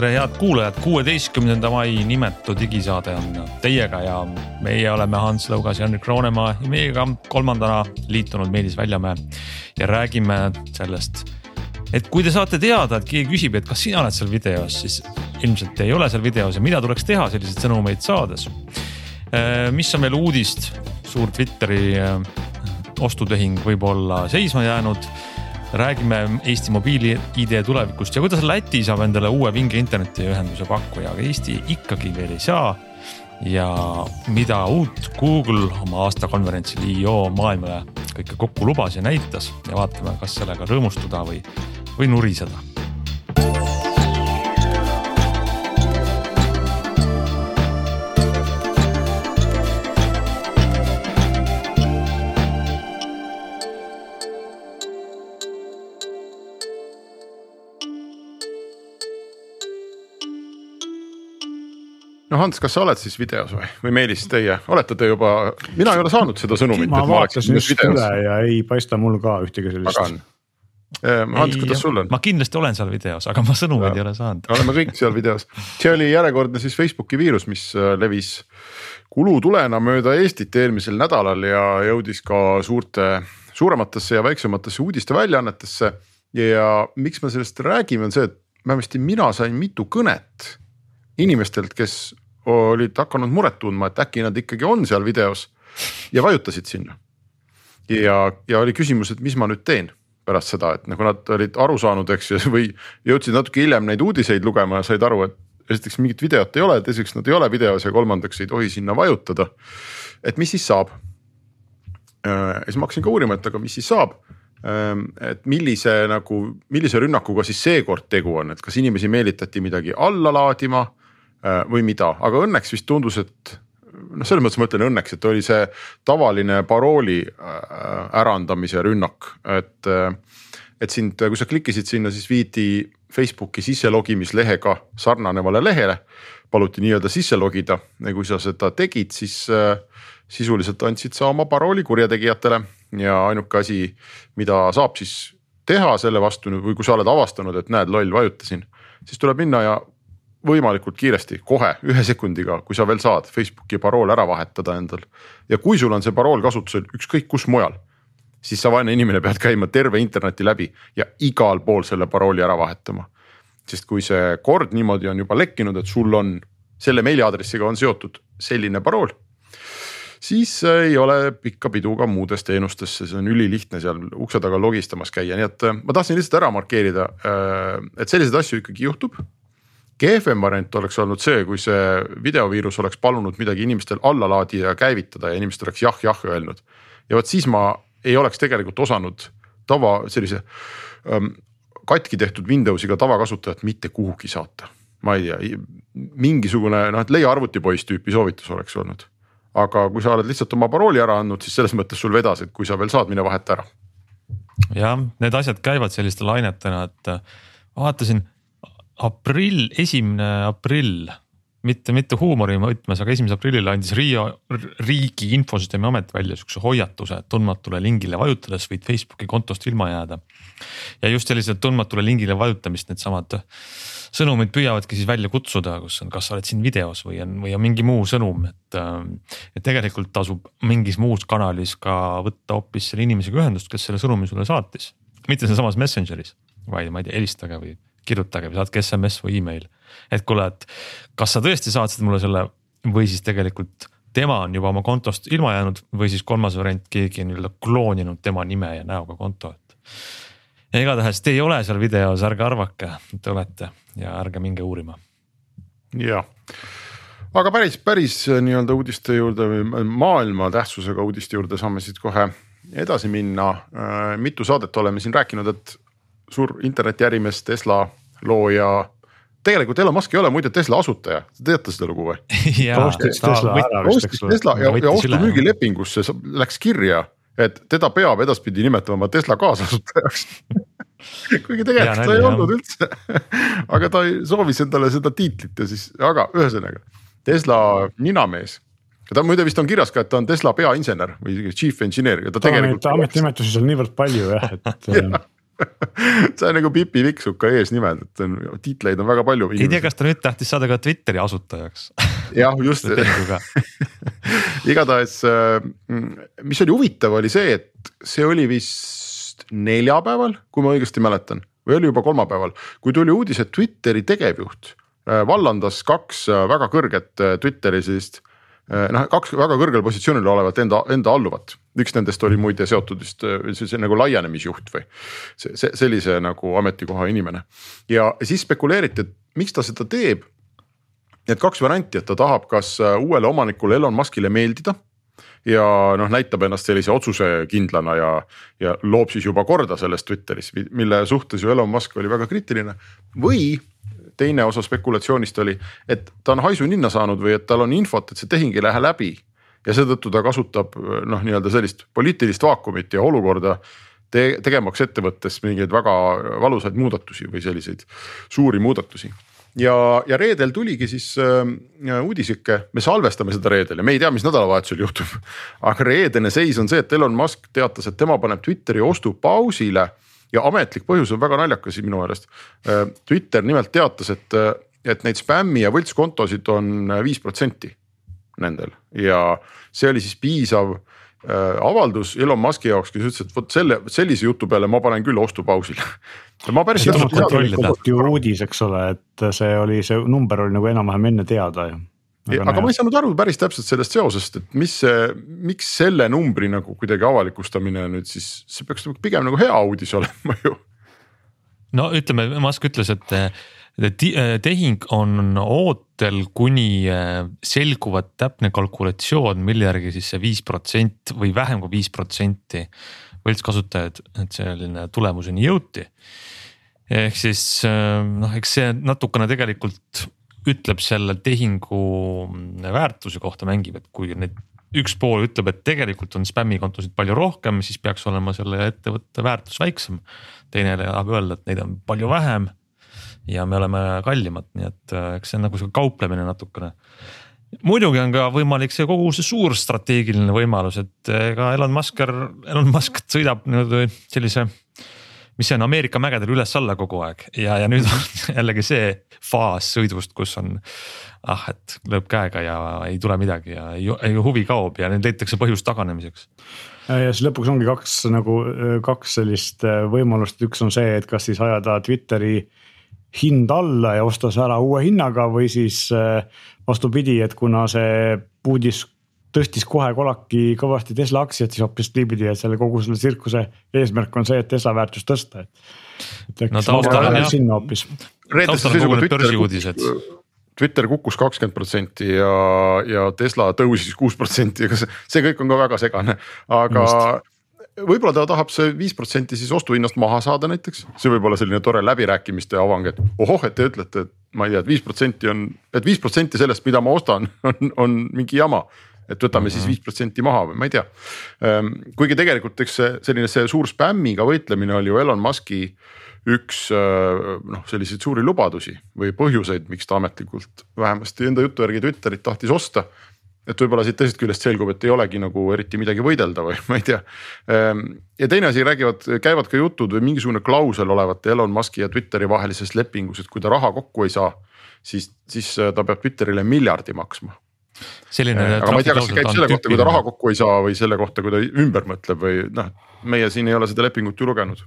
tere, head kuulajad, kuueteistkümnenda mai nimetu digisaade on teiega ja meie oleme Hans Lõugas ja Henrik Roonemaa ja meiega kolmandana liitunud Meelis Väljamäe. ja räägime sellest, et kui te saate teada, et keegi küsib, et kas sina oled seal videos, siis ilmselt ei ole seal videos ja mida tuleks teha selliseid sõnumeid saades. Äh, mis on veel uudist, suur Twitteri äh, ostutehing võib olla seisma jäänud räägime Eesti mobiili-ID tulevikust. Ja kuidas Läti saab endale uue vinge internetiühenduse pakkuja, aga Eesti ikkagi veel ei saa. ja mida uut Google oma aastakonverentsil IO maailmale kõike kokku lubas ja näitas. Ja vaatame, kas sellega rõõmustada või, või nuriseda no Hans, kas sa oled siis videos või, või Meelis, teie, olete te juba, mina ei ole saanud seda sõnumit. ma vaatasin just üle ja ei paista mul ka ühtegi sellist. Ehm, Hans, kuidas sul on? ma kindlasti olen seal videos, aga ma sõnumeid ei ole saanud. oleme kõik seal videos, see oli järjekordne siis Facebooki viirus, mis äh, levis kulutulena mööda Eestit eelmisel nädalal ja jõudis ka suurte, suurematesse ja väiksematesse uudisteväljaannetesse. ja miks me sellest räägime, on see, et vähemasti mina sain mitu kõnet inimestelt, kes olid hakanud muret tundma, et äkki nad ikkagi on seal videos ja vajutasid sinna. ja, ja oli küsimus, et mis ma nüüd teen pärast seda, et nagu nad olid aru saanud, eks ju, või jõudsid natuke hiljem neid uudiseid lugema ja said aru, et esiteks mingit videot ei ole, teiseks nad ei ole videos ja kolmandaks ei tohi sinna vajutada. et mis siis saab? ja siis ma hakkasin ka uurima, et aga mis siis saab et millise nagu, millise rünnakuga siis seekord tegu on, et kas inimesi meelitati midagi alla laadima Äh, või mida, aga õnneks vist tundus, et noh, selles mõttes ma ütlen õnneks, et oli see tavaline parooli äh, ärandamise rünnak, et. Äh, et sind, kui sa klikkisid sinna, siis viidi Facebooki sisselogimislehega sarnanevale lehele. paluti nii-öelda sisse logida ja kui sa seda tegid, siis sisuliselt andsid sa oma parooli kurjategijatele ja ainuke asi, mida saab siis teha selle vastu või kui sa oled avastanud, et näed, loll, vajutasin, siis tuleb minna ja võimalikult kiiresti, kohe ühe sekundiga, kui sa veel saad Facebooki parool ära vahetada endal. ja kui sul on see parool kasutusel ükskõik kus mujal, siis sa vaene inimene pead käima terve interneti läbi ja igal pool selle parooli ära vahetama. sest kui see kord niimoodi on juba lekkinud, et sul on selle meiliaadressiga on seotud selline parool siis ei ole pikka pidu ka muudes teenustes, see on ülilihtne seal ukse taga logistamas käia, nii et ma tahtsin lihtsalt ära markeerida, et selliseid asju ikkagi juhtub kehvem variant oleks olnud see, kui see videoviirus oleks palunud midagi inimestel alla laadida ja käivitada ja inimesed oleks jah, jah öelnud. ja vot siis ma ei oleks tegelikult osanud tava sellise ähm, katki tehtud Windowsiga tavakasutajat mitte kuhugi saata. ma ei tea, mingisugune noh, et leia arvutipoiss tüüpi soovitus oleks olnud. aga kui sa oled lihtsalt oma parooli ära andnud, siis selles mõttes sul vedas, et kui sa veel saad, mine vaheta ära. jah, need asjad käivad selliste lainetena, et vaatasin aprill, esimene aprill, mitte, mitte huumori mõõtmes, aga esimesel aprillil andis Riia riigi infosüsteemi amet välja sihukese hoiatuse, et tundmatule lingile vajutades võid Facebooki kontost ilma jääda. ja just sellisele tundmatule lingile vajutamist needsamad sõnumid püüavadki siis välja kutsuda, kus on, kas sa oled siin videos või on, või on mingi muu sõnum, et. et tegelikult tasub mingis muus kanalis ka võtta hoopis selle inimesega ühendust, kes selle sõnumi sulle saatis. mitte sealsamas Messengeris, vaid ma ei tea, helistage või kirjutage või saatke SMS või email. et kuule, et kas sa tõesti saatsid mulle selle või siis tegelikult tema on juba oma kontost ilma jäänud või siis kolmas variant, keegi on nii-öelda klooninud tema nime ja näoga konto, et. igatahes te ei ole seal videos, ärge arvake, et te olete ja ärge minge uurima. jah, aga päris, päris nii-öelda uudiste juurde või maailma tähtsusega uudiste juurde saame siit kohe edasi minna. Mitu saadet oleme siin rääkinud, et suur internetiärimees, Tesla looja. Tegelikult Elon Musk ei ole muide Tesla asutaja, te teate seda lugu või? ta ostis Tesla ära vist, eks ole. Tesla ja, ja ostu-müügilepingusse läks kirja, et teda peab edaspidi nimetama Tesla kaasasutajaks. Kuigi tegelikult ta ei olnud üldse. Aga ta soovis endale seda tiitlit ja siis, aga ühesõnaga Tesla ninamees. Ta muide vist on kirjas ka, et ta on Tesla peainsener või chief engineer ja ta, ta tegelikult. ametinimetusi on niivõrd palju jah, et ja see on nagu Pipi Pikksuka eesnimed, et on tiitleid on väga palju. ei tea, kas ta nüüd tahtis saada ka Twitteri asutajaks. Jah, just. Igatahes, äh, mis oli huvitav, oli see, et see oli vist neljapäeval, kui ma õigesti mäletan või oli juba kolmapäeval, kui tuli uudis, et Twitteri tegevjuht äh, vallandas kaks äh, väga kõrget Twitteri sellist noh, kaks väga kõrgel positsioonil olevat enda, enda alluvat üks nendest oli muide seotud vist see nagu laienemisjuht või see, see sellise nagu ametikoha inimene. ja siis spekuleeriti, et miks ta seda teeb. Need kaks varianti, et ta tahab kas äh, uuele omanikule Elon Muskile meeldida ja noh, näitab ennast sellise otsusekindlana ja, ja loob siis juba korda selles Twitteris, mille suhtes ju Elon Musk oli väga kriitiline. või teine osa spekulatsioonist oli, et ta on haisu ninna saanud või et tal on infot, et see tehing ei lähe läbi ja seetõttu ta kasutab noh, nii-öelda sellist poliitilist vaakumit ja olukorda te tegemaks ettevõttes mingeid väga valusaid muudatusi või selliseid suuri muudatusi ja, ja reedel tuligi siis äh, uudisike, me salvestame seda reedel ja me ei tea, mis nädalavahetusel juhtub. aga reedene seis on see, et Elon Musk teatas, et tema paneb Twitteri ostu pausile ja ametlik põhjus on väga naljakas minu meelest äh,. Twitter nimelt teatas, et, et neid spämmi ja võltskontosid on viis protsenti nendel ja see oli siis piisav äh, avaldus Elon Musk'i jaoks, kes ütles, et vot selle, sellise jutu peale ma panen küll ostupausile ma päris täpselt ei saanud. ju uudis, eks ole, et see oli, see number oli nagu enam-vähem enne teada ju. Aga, aga ma ei saanud aru päris täpselt sellest seosest, et mis see, miks selle numbri nagu kuidagi avalikustamine nüüd siis, see peaks nagu pigem nagu hea uudis olema ju. no ütleme, Musk ütles, et tehing on ootel, kuni äh, selguvad täpne kalkulatsioon, mille järgi siis see viis protsenti või vähem kui viis protsenti võltskasutajad, et selline tulemuseni jõuti. ehk siis äh, noh, eks see natukene tegelikult ütleb selle tehingu väärtuse kohta mängib, et kui need üks pool ütleb, et tegelikult on spämmikontosid palju rohkem, siis peaks olema selle ettevõtte väärtus väiksem. teine tahab öelda, et neid on palju vähem ja me oleme kallimad, nii et äh, eks see on nagu sihuke kauplemine natukene. muidugi on ka võimalik see kogu see suur strateegiline võimalus, et äh, ega Elon Musk, Elon Musk sõidab nii-öelda sellise mis on Ameerika mägedel üles-alla kogu aeg ja, ja nüüd on jällegi see faas sõidust, kus on ah, et lööb käega ja ei tule midagi ja ei, ei huvi kaob ja nüüd leitakse põhjust taganemiseks. ja siis lõpuks ongi kaks nagu kaks sellist äh, võimalust, üks on see, et kas siis ajada Twitteri hind alla ja osta see ära uue hinnaga või siis äh, vastupidi, et kuna see uudis tõstis kohe kolaki kõvasti Tesla aktsiat, siis hoopis niipidi, et selle kogu selle tsirkuse eesmärk on see, et Tesla väärtust tõsta, et. no taustal on jah. sinna hoopis. taustal on kogu need börsiuudised. Twitter kukkus kakskümmend protsenti ja, ja Tesla tõusis kuus protsenti, ega see, see kõik on ka väga segane, aga Just võib-olla ta tahab see viis protsenti siis ostuhinnast maha saada näiteks, see võib olla selline tore läbirääkimiste avang, et ohoh, et te ütlete, et ma ei tea et, et viis protsenti on, et viis protsenti sellest, mida ma ostan, on, on mingi jama et võtame mm -hmm. siis mhm. viis protsenti maha või ma ei tea. Ehm, kuigi tegelikult eks see selline see suur spämmiga võitlemine oli ju Elon Musk'i üks noh, selliseid suuri lubadusi või põhjuseid, miks ta ametlikult vähemasti enda jutu järgi Twitterit tahtis osta et võib-olla siit teisest küljest selgub, et ei olegi nagu eriti midagi võidelda või ma ei tea. Ehm, ja teine asi, räägivad, käivad ka jutud või mingisugune klausel olevat Elon Musk'i ja Twitteri vahelises lepingus, et kui ta raha kokku ei saa, siis, siis äh, ta peab Twitterile miljardi maksma. Selline. Ehm, aga ma ei tea, kas see käib selle kohta, kui ta raha kokku ei saa või selle kohta, kui ta ümber mõtleb või noh, meie siin ei ole seda lepingut ju lugenud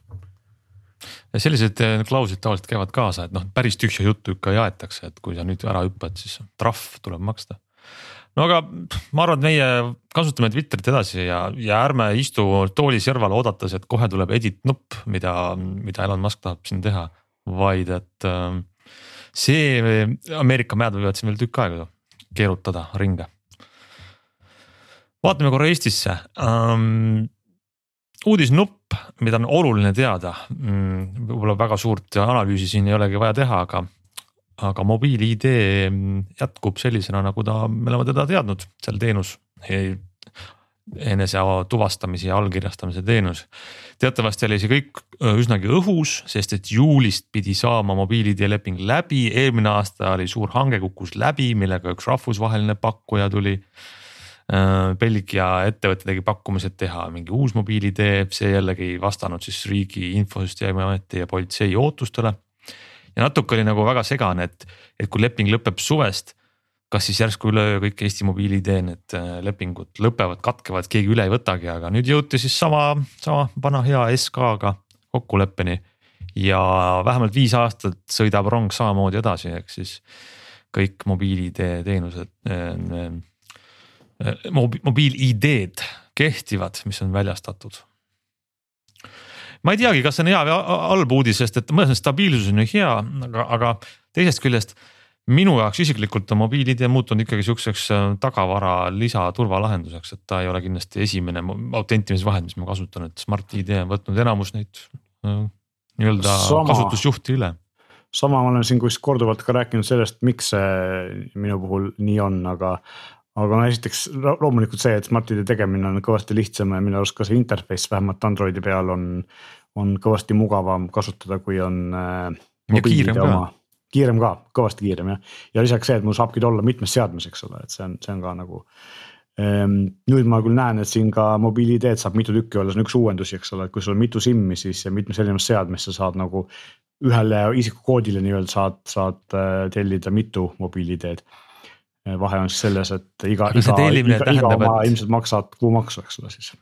sellised äh, klauslid tavaliselt käivad kaasa, et noh, päris tühja juttu ikka ei aetakse, et kui sa nüüd ära hüppad, siis trahv tuleb maksta no aga ma arvan, et meie kasutame Twitterit edasi ja, ja ärme istu tooli serval oodates, et kohe tuleb edit nupp, mida, mida Elon Musk tahab siin teha. vaid et äh, see Ameerika mäed võivad siin veel tükk aega keerutada ringe. vaatame korra Eestisse ähm, uudisnupp, mida on oluline teada, mm, võib-olla väga suurt analüüsi siin ei olegi vaja teha, aga aga mobiil-ID jätkub sellisena, nagu ta, me oleme teda teadnud, seal teenus. Enese tuvastamise ja allkirjastamise teenus. teatavasti oli see kõik üsnagi õhus, sest et juulist pidi saama mobiil-ID leping läbi, eelmine aasta oli suur hange, kukkus läbi, millega üks rahvusvaheline pakkuja tuli. Belgia ettevõte tegi pakkumised teha mingi uus mobiil-ID, see jällegi ei vastanud siis riigi infosüsteemi ameti ja politsei ootustele. ja natuke oli nagu väga segane, et, et kui leping lõpeb suvest kas siis järsku üleöö kõik Eesti mobiil-ID need äh, lepingud lõpevad, katkevad, keegi üle ei võtagi, aga nüüd jõuti siis sama, sama vana hea SK-ga kokkuleppeni. ja vähemalt viis aastat sõidab rong samamoodi edasi, ehk siis kõik mobiil-ID teenused äh, äh, mobi,, mobiil-ID-d kehtivad, mis on väljastatud ma ei teagi, kas see on hea või halb uudis, sest et mõnes mõttes stabiilsus on ju hea, aga, aga teisest küljest minu jaoks isiklikult on mobiil-ID muutunud ikkagi sihukeseks äh, tagavara lisaturvalahenduseks, et ta ei ole kindlasti esimene autentimisvahend, mis ma kasutan, et Smart-ID on võtnud enamus neid äh, nii-öelda kasutusjuhti üle. sama ma olen siin kuskil korduvalt ka rääkinud sellest, miks see minu puhul nii on, aga aga no esiteks loomulikult see, et Smart-ID tegemine on kõvasti lihtsam ja minu arust ka see interface vähemalt Androidi peal on, on kõvasti mugavam kasutada, kui on äh,. ja kiirem ka kiirem ka, kõvasti kiirem jah, ja lisaks see, et mul saabki ta olla mitmes seadmes, eks ole, et see on, see on ka nagu ehm,. nüüd ma küll näen, et siin ka mobiil-ID-d saab mitu tükki olla, see on üks uuendusi, eks ole, et kui sul on mitu SIM-i, siis mitmes erinevas seadmes sa saad nagu. ühele isikukoodile nii-öelda saad, saad äh, tellida mitu mobiil-ID-d. Äh, vahe on siis selles, et iga, iga, iga, iga oma et... ilmselt maksad kuumaksu, eks ole siis.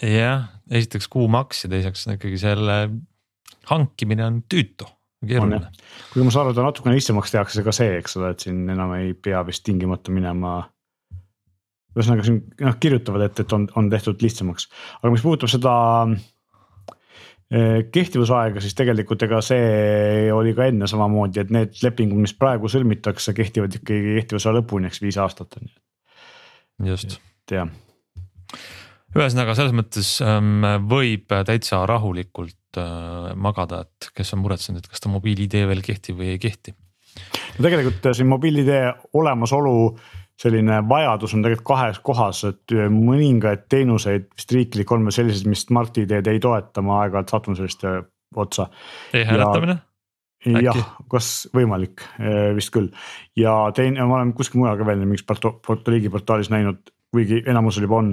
jah, esiteks kuumaks ja teiseks ikkagi selle hankimine on tüütu keeruline. kuigi ma saan aru, ta natukene lihtsamaks tehakse ka see, eks ole, et siin enam ei pea vist tingimata minema. ühesõnaga siin noh kirjutavad, et, et on, on tehtud lihtsamaks, aga mis puudutab seda eh, kehtivusaega, siis tegelikult ega see oli ka enne samamoodi, et need lepingud, mis praegu sõlmitakse, kehtivad ikkagi kehtivuse lõpuni, eks viis aastat on ju. just. et jah ühesõnaga selles mõttes ähm, võib täitsa rahulikult äh, magada, et kes on muretsenud, et kas ta mobiil-ID veel kehtib või ei kehti. no tegelikult äh, siin mobiil-ID olemasolu selline vajadus on tegelikult kahes kohas, et äh, mõningaid teenuseid vist riiklik on veel selliseid, mis Smart-ID-d ei toeta, ma aeg-ajalt satun selliste otsa. e-hääletamine? jah, kas võimalik, vist küll ja teine, ma olen kuskil mujal ka veel mingis porto riigiportaalis näinud, kuigi enamusel juba on.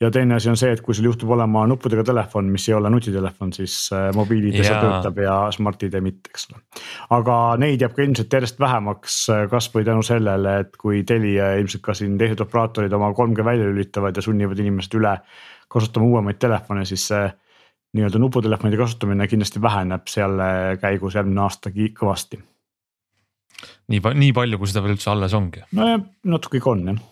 ja teine asi on see, et kui sul juhtub olema nuppudega telefon, mis ei ole nutitelefon, siis äh, mobiil-ID seal töötab ja Smart-ID mitte, eks ole. aga neid jääb ka ilmselt järjest vähemaks, äh, kasvõi tänu sellele, et kui Telia ja ilmselt ka siin teised operaatorid oma 5G välja lülitavad ja sunnivad inimest üle kasutama uuemaid telefone, siis see nii-öelda nuputelefonide kasutamine kindlasti väheneb selle käigus järgmine aasta kõvasti. nii, nii palju, kui seda veel üldse alles ongi. nojah, natuke ikka on jah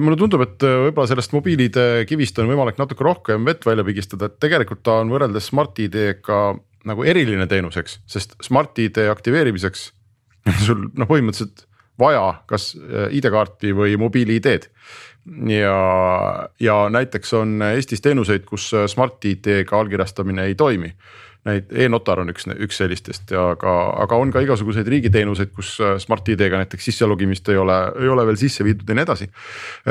mulle tundub, et äh, võib-olla sellest mobiil-ID kivist on võimalik natuke rohkem vett välja pigistada, et tegelikult ta on võrreldes Smart-ID-ga nagu eriline teenus, eks, sest Smart-ID aktiveerimiseks sul noh, põhimõtteliselt vaja kas äh, ID-kaarti või mobiil-ID-d. ja, ja näiteks on Eestis teenuseid, kus Smart-ID-ga allkirjastamine ei toimi Neid e-notar on üks, üks sellistest ja aga, aga on ka igasuguseid riigiteenuseid, kus äh, Smart-ID-ga näiteks sisse logimist ei ole, ei ole veel sisse viidud ja nii edasi.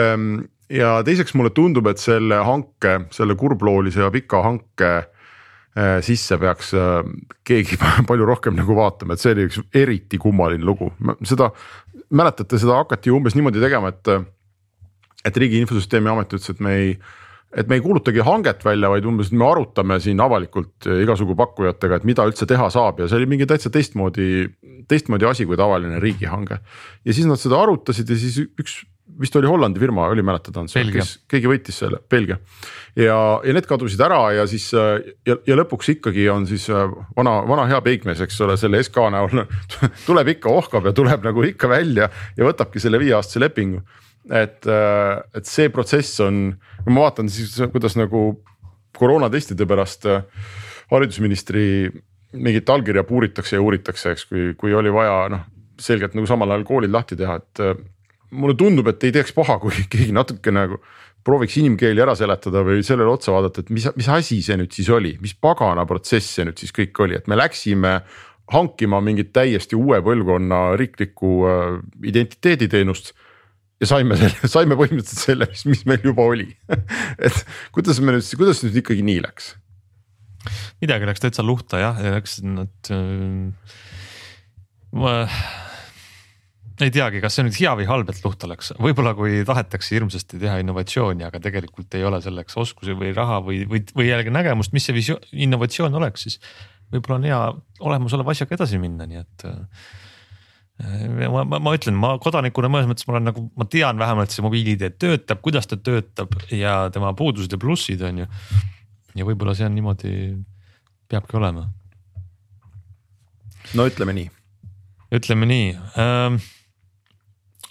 Ehm, ja teiseks mulle tundub, et selle hanke, selle kurbloolise ja pika hanke äh, sisse peaks äh, keegi palju rohkem nagu vaatama, et see oli üks eriti kummaline lugu, seda mäletate, seda hakati umbes niimoodi tegema, et. et Riigi Infosüsteemi Amet ütles, et me ei et me ei kuulutagi hanget välja, vaid umbes me arutame siin avalikult eh, igasugu pakkujatega, et mida üldse teha saab ja see oli mingi täitsa teistmoodi, teistmoodi asi kui tavaline riigihange. ja siis nad seda arutasid ja siis üks vist oli Hollandi firma, oli mäletad, Ants, kes keegi võitis selle, Belgia. ja, ja need kadusid ära ja siis ja, ja lõpuks ikkagi on siis äh, vana, vana hea peigmees, eks ole, selle SK näol tuleb ikka, ohkab ja tuleb nagu ikka välja ja võtabki selle viieaastase lepingu et, äh, et see protsess on, kui ma vaatan siis, kuidas nagu koroonatestide pärast äh, haridusministri mingit allkirja puuritakse ja uuritakse, eks, kui, kui oli vaja noh, selgelt nagu samal ajal koolid lahti teha, et äh, mulle tundub, et ei teeks paha, kui keegi natuke nagu prooviks inimkeeli ära seletada või sellele otsa vaadata, et mis, mis asi see nüüd siis oli, mis pagana protsess see nüüd siis kõik oli, et me läksime hankima mingit täiesti uue põlvkonna riiklikku identiteediteenust ja saime selle, saime põhimõtteliselt selle, mis, mis meil juba oli et kuidas me nüüd, kuidas nüüd ikkagi nii läks? midagi läks täitsa luhta jah, ja läks nad äh,. ma ei teagi, kas see nüüd hea või halb, et luhta läks, võib-olla kui tahetakse hirmsasti teha innovatsiooni, aga tegelikult ei ole selleks oskusi või raha või, või, või jällegi nägemust, mis see visioon, innovatsioon oleks, siis. võib-olla on hea olemasoleva asjaga edasi minna, nii et äh, ma, ma, ma ütlen, ma kodanikuna mõnes mõttes ma olen nagu, ma tean vähemalt see mobiil-ID töötab, kuidas ta töötab ja tema puudused ja plussid on ju. ja võib-olla see on niimoodi, peabki olema. no ütleme nii. ütleme nii ähm,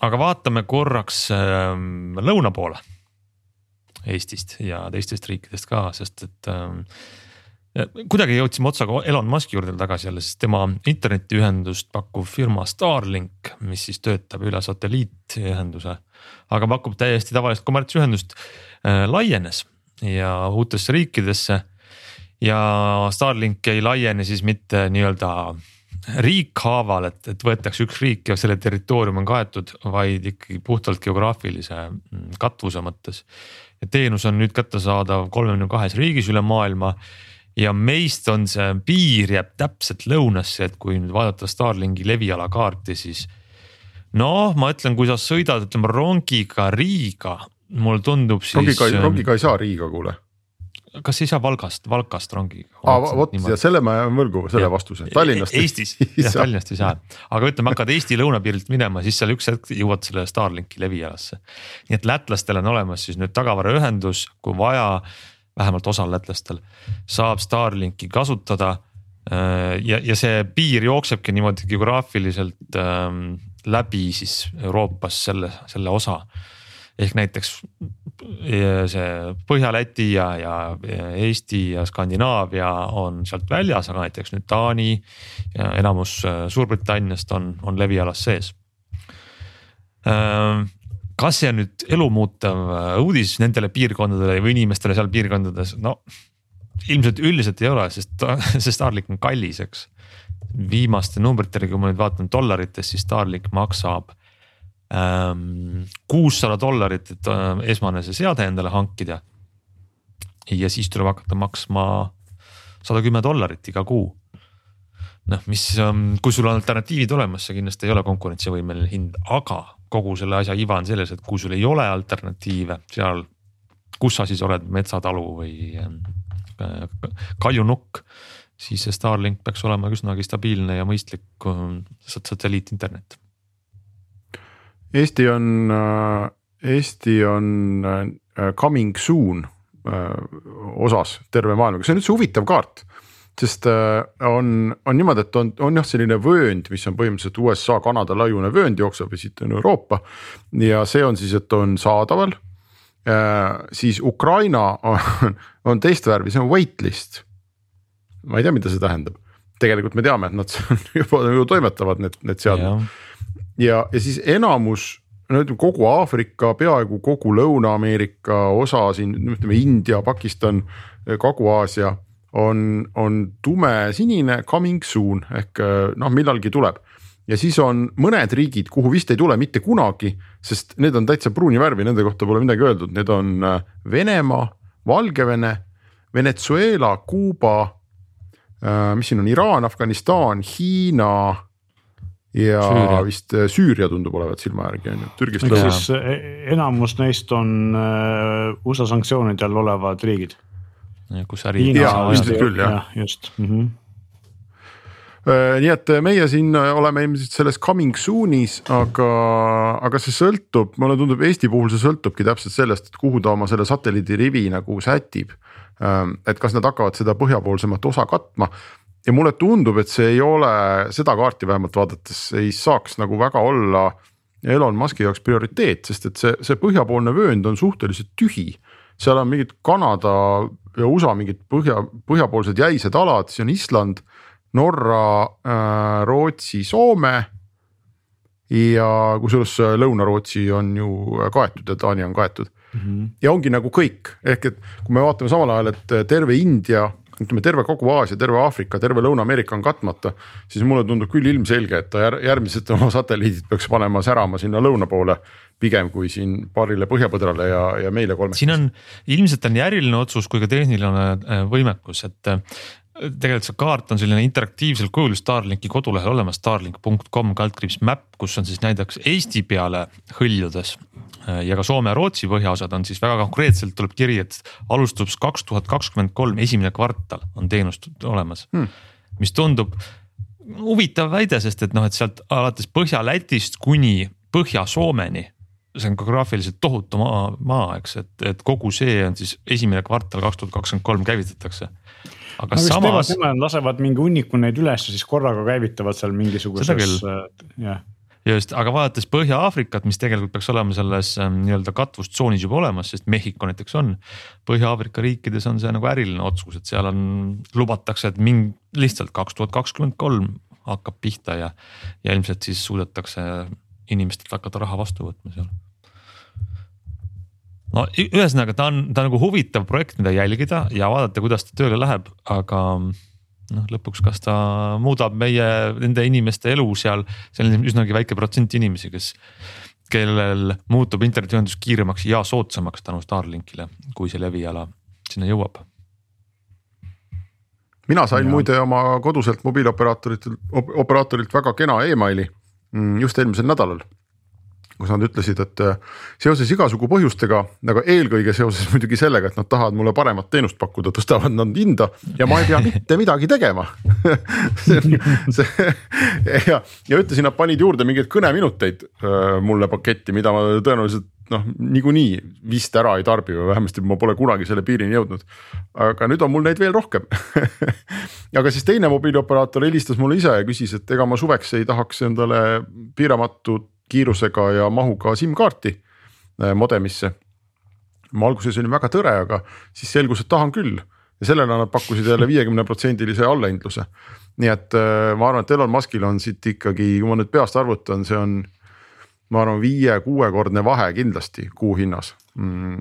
aga vaatame korraks ähm, lõuna poole Eestist ja teistest riikidest ka, sest et ähm, kuidagi jõudsime otsaga Elon Musk'i juurde tagasi jälle, sest tema internetiühendust pakkuv firma Starlink, mis siis töötab üle satelliitühenduse, aga pakub täiesti tavalist kommertsühendust äh,, laienes ja uutesse riikidesse. ja Starlink ei laiene siis mitte nii-öelda riikhaaval, et, et võetakse üks riik ja selle territoorium on kaetud, vaid ikkagi puhtalt geograafilise mm, katvuse mõttes. ja teenus on nüüd kättesaadav kolmekümne kahes riigis üle maailma ja meist on see piir jääb täpselt lõunasse, et kui nüüd vaadata Starlinki leviala kaarti, siis. noh, ma ütlen, kui sa sõidad, ütleme rongiga Riiga, mulle tundub siis. rongiga, rongiga ei saa Riiga, kuule kas ei saa Valgast, Valkast rongiga? vot ja selle ma jään võlgu, selle ja. vastuse, Tallinnast. Eestis, jah Tallinnast ei saa, aga ütleme, hakkad Eesti lõunapiirilt minema, siis seal üks hetk jõuad selle Starlinki levialasse. nii et lätlastel on olemas siis nüüd tagavaraühendus, kui vaja, vähemalt osal lätlastel saab Starlinki kasutada. Äh, ja, ja see piir jooksebki niimoodi geograafiliselt ähm, läbi siis Euroopas selle, selle osa ehk näiteks see Põhja-Läti ja, ja Eesti ja Skandinaavia on sealt väljas, aga näiteks nüüd Taani ja enamus äh, Suurbritanniast on, on levialas sees. Kas see on nüüd elumuutev äh, uudis nendele piirkondadele või inimestele seal piirkondades, no ilmselt üldiselt ei ole, sest see Starlink on kallis, eks. viimaste numbritele, kui ma nüüd vaatan dollarites, siis Starlink maksab Ähm, kuussada dollarit, et äh, esmane see seade endale hankida. ja siis tuleb hakata maksma sada kümme dollarit iga kuu. noh, mis, ähm, kui sul on alternatiivid olemas, see kindlasti ei ole konkurentsivõimeline hind, aga kogu selle asja iva on selles, et kui sul ei ole alternatiive seal, kus sa siis oled, metsatalu või ähm, kaljunukk siis see Starlink peaks olema üsnagi stabiilne ja mõistlik satelliitinternet. Eesti on, äh, Eesti on äh, coming soon äh, osas terve maailmaga, see on üldse huvitav kaart sest on, on niimoodi, et on, on jah, selline vöönd, mis on põhimõtteliselt USA, Kanada laiune vöönd jookseb ja siit on Euroopa. ja see on siis, et on saadaval. siis Ukraina on, on teist värvi, see on waitlist. ma ei tea, mida see tähendab, tegelikult me teame, et nad juba ju toimetavad need, need seadmed ja, ja siis enamus no ütleme kogu Aafrika, peaaegu kogu Lõuna-Ameerika osa siin, ütleme India, Pakistan, Kagu-Aasia on, on tumesinine coming soon ehk noh, millalgi tuleb. ja siis on mõned riigid, kuhu vist ei tule mitte kunagi, sest need on täitsa pruuni värvi, nende kohta pole midagi öeldud, need on äh, Venemaa, Valgevene, Venezuela, Kuuba. Äh, mis siin on, Iraan, Afganistan, Hiina ja Süüria. vist äh, Süüria tundub olevat silma järgi on ju, Türgist lõunas. siis äh, enamus neist on äh, USA sanktsioonide all olevad riigid. Kus äri. jaa, ilmselt küll jah ja,. just mm. -hmm nii et meie siin oleme ilmselt selles coming soon'is, aga, aga see sõltub, mulle tundub Eesti puhul see sõltubki täpselt sellest, et kuhu ta oma selle satelliidirivi nagu sätib. Ähm, et kas nad hakkavad seda põhjapoolsemat osa katma ja mulle tundub, et see ei ole seda kaarti vähemalt vaadates ei saaks nagu väga olla Elon Musk'i jaoks prioriteet, sest et see, see põhjapoolne vöönd on suhteliselt tühi. seal on mingid Kanada ja USA mingid põhja, põhjapoolsed jäised alad, siis on Island, Norra äh,, Rootsi, Soome. ja kusjuures Lõuna-Rootsi on ju kaetud ja Taani on kaetud mm. -hmm. ja ongi nagu kõik, ehk et kui me vaatame samal ajal, et terve India ütleme terve kogu Aasia, terve Aafrika, terve Lõuna-Ameerika on katmata. siis mulle tundub küll ilmselge, et ta järgmised oma satelliidid peaks panema särama sinna lõuna poole. pigem kui siin paarile põhjapõdrale ja, ja meile kolmekesi. siin on ilmselt on nii äriline otsus kui ka tehniline äh, võimekus, et äh, tegelikult see kaart on selline interaktiivsel kujul Starlinki kodulehel olemas, starlink.com kaldkriips map, kus on siis näiteks Eesti peale hõljudes. Ja ka Soome ja Rootsi põhjaosad on siis väga konkreetselt tuleb kiri, et alustab kaks tuhat kakskümmend kolm, esimene kvartal on teenust olemas. Hmm.. mis tundub huvitav väide, sest et noh, et sealt alates Põhja-Lätist kuni Põhja-Soomeni see on geograafiliselt tohutu maa, maa, eks, et, et kogu see on siis esimene kvartal kaks tuhat kakskümmend kolm käivitatakse. Aga no, samas. lasevad mingi hunniku neid üles ja siis korraga käivitavad seal mingisuguses, jah just, aga vaadates Põhja-Aafrikat, mis tegelikult peaks olema selles ähm, nii-öelda katvustsoonis juba olemas, sest Mehhiko näiteks on. Põhja-Aafrika riikides on see nagu äriline otsus, et seal on, lubatakse, et mingi lihtsalt kaks tuhat kakskümmend kolm hakkab pihta ja, ja ilmselt siis suudetakse inimestelt hakata raha vastu võtma seal no ühesõnaga, ta on, ta on nagu huvitav projekt, mida jälgida ja vaadata, kuidas ta tööle läheb, aga noh, lõpuks, kas ta muudab meie, nende inimeste elu seal, seal on üsnagi väike protsent inimesi, kes, kellel muutub internetiühendus kiiremaks ja soodsamaks tänu Starlinkile, kui see leviala sinna jõuab. mina sain ja. muide oma koduselt mobiilioperaatorilt, operaatorilt väga kena emaili mm, just eelmisel nädalal kus nad ütlesid, et äh, seoses igasugu põhjustega, aga eelkõige seoses muidugi sellega, et nad tahavad mulle paremat teenust pakkuda, tõstavad nad hinda ja ma ei pea mitte midagi tegema see, see ja, ja ütlesin, nad panid juurde mingeid kõneminuteid äh, mulle paketti, mida ma tõenäoliselt noh, niikuinii vist ära ei tarbi või vähemasti ma pole kunagi selle piirini jõudnud. aga nüüd on mul neid veel rohkem aga siis teine mobiilioperaator helistas mulle ise ja küsis, et ega ma suveks ei tahaks endale piiramatut kiirusega ja mahuga SIM-kaarti äh, modemisse. ma alguses olin väga tõre, aga siis selgus, et tahan küll ja sellele nad pakkusid jälle viiekümne protsendilise allahindluse. nii et äh, ma arvan, et Elon Muskil on siit ikkagi, kui ma nüüd peast arvutan, see on ma arvan, viie-kuuekordne vahe kindlasti kuu hinnas mm,.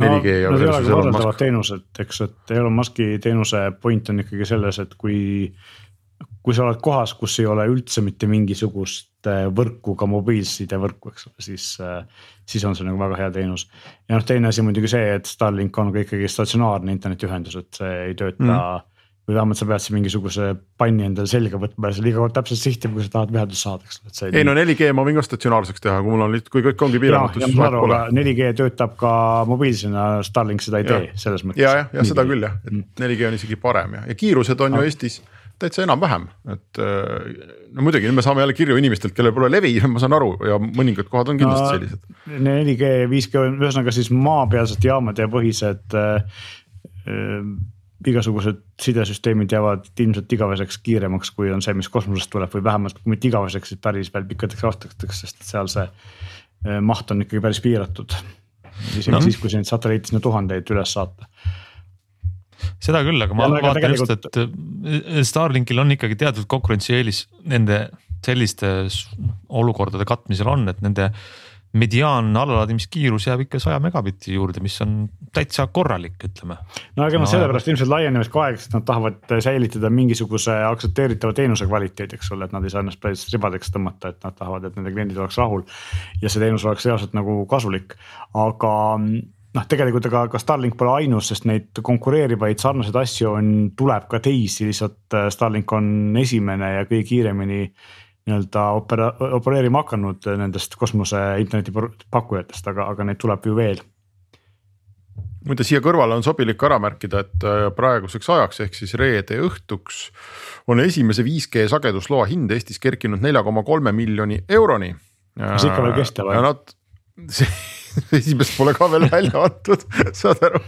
4G ja no,. Ole võrreldavad teenused, eks, et Elon Musk'i teenuse point on ikkagi selles, et kui kui sa oled kohas, kus ei ole üldse mitte mingisugust äh, võrku, ka mobiilsidevõrku, eks ole, siis, äh, siis on see nagu väga hea teenus. ja noh, teine asi muidugi see, et Starlink on ka ikkagi statsionaarne internetiühendus, et see ei tööta mm. või vähemalt sa pead siin mingisuguse panni endale selga võtma ja seal iga kord täpselt sihtima, kui sa tahad ühendust saada, eks ole. ei no 4G ma võin ka statsionaarseks teha, kui mul on kui kõik ongi piiramatu. 4G töötab ka mobiilsena, Starlink seda ei ja. tee, selles mõttes. ja, jah, ja seda küll jah, et 4G mm. on isegi parem ja, ja kiirused on ju Eestis täitsa enam-vähem, et äh, no muidugi nüüd me saame jälle kirju inimestelt, kellel pole levi, ma saan aru ja mõningad kohad on kindlasti no, sellised. 4G, 5G, ühesõnaga siis maapealsed jaamade põhised äh, äh, igasugused sidesüsteemid jäävad ilmselt igaveseks kiiremaks, kui on see, mis kosmosest tuleb või vähemalt kui mitte igaveseks, siis päris veel pikkadeks aastateks, sest seal see äh, maht on ikkagi päris piiratud. isegi no. siis, kui neid satelliite sinna tuhandeid üles saata seda küll, aga ma ja, vaatan tegelikult... just, et äh, Starlinkil on ikkagi teatud konkurentsieelis nende selliste olukordade katmisel on, et nende mediaan allalaadimiskiirus jääb ikka saja megabitti juurde, mis on täitsa korralik, ütleme. no aga noh, sellepärast ilmselt laienemise ka aeg, sest nad tahavad säilitada mingisuguse aktsepteeritava teenuse kvaliteedi, eks ole, et nad ei saa ennast päris ribadeks tõmmata, et nad tahavad, et nende kliendid oleks rahul. ja see teenus oleks reaalselt nagu kasulik, aga noh, tegelikult ega ka Starlink pole ainus, sest neid konkureerivaid sarnaseid asju on, tuleb ka teisi, lihtsalt äh, Starlink on esimene ja kõige kiiremini nii-öelda opera-, opereerima hakanud nendest kosmose interneti pakkujatest, aga, aga neid tuleb ju veel. muide, siia kõrvale on sobilik ära märkida, et äh, praeguseks ajaks ehk siis reede õhtuks on esimese 5G sagedusloa hind Eestis kerkinud nelja koma kolme miljoni euroni. kas ikka veel kestab või? See esimest pole ka veel välja antud, saad aru.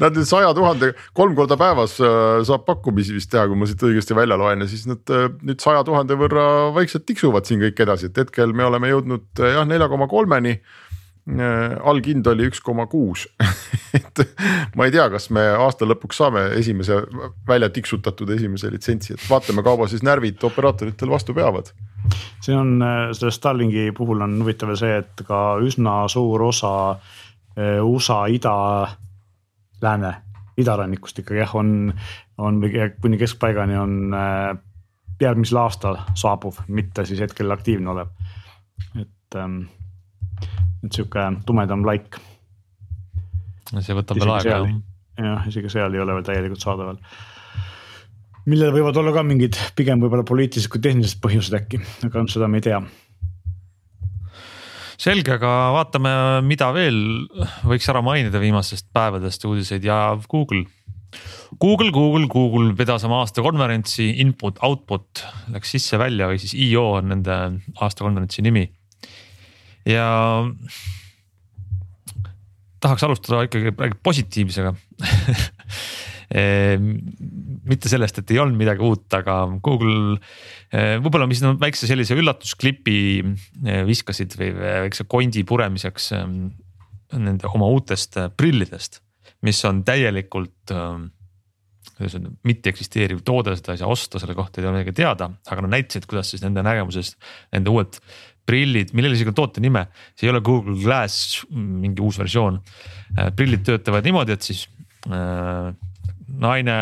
Nad saja tuhande, kolm korda päevas äh, saab pakkumisi vist teha, kui ma siit õigesti välja loen ja siis nad äh, nüüd saja tuhande võrra vaikselt tiksuvad siin kõik edasi, et hetkel me oleme jõudnud äh, jah, nelja koma kolmeni alghind oli üks koma kuus, et ma ei tea, kas me aasta lõpuks saame esimese välja tiksutatud esimese litsentsi, et vaatame, kaua siis närvid operaatoritel vastu peavad. Siin on äh, selle Starlinki puhul on huvitav see, et ka üsna suur osa äh, USA ida, lääne idarannikust ikkagi jah, on, on kuni keskpaigani on äh, järgmisel aastal saabuv, mitte siis hetkel aktiivne olev. et ähm,, et sihuke tumedam laik. see võtab veel aega jah. jah, isegi seal ei ole veel täielikult saadaval millel võivad olla ka mingid pigem võib-olla poliitilised kui tehnilised põhjused äkki, aga seda me ei tea. selge, aga vaatame, mida veel võiks ära mainida viimastest päevadest uudiseid ja Google. Google, Google, Google vedas oma aastakonverentsi input, output läks sisse-välja või siis IO on nende aastakonverentsi nimi. Ja tahaks alustada ikkagi positiivsega. Ehm, mitte sellest, et ei olnud midagi uut, aga Google eh, võib-olla, mis nad väikse sellise üllatusklipi eh, viskasid või väikse kondi puremiseks ehm, nende oma uutest prillidest, mis on täielikult ehm, kuidas öelda, mitte eksisteeriv toode, seda ei saa osta, selle kohta ei ole midagi teada, aga nad näitasid, kuidas siis nende nägemuses nende uued prillid, millel isegi on toote nime, see ei ole Google Glass mingi uus versioon. prillid töötavad niimoodi, et siis naine,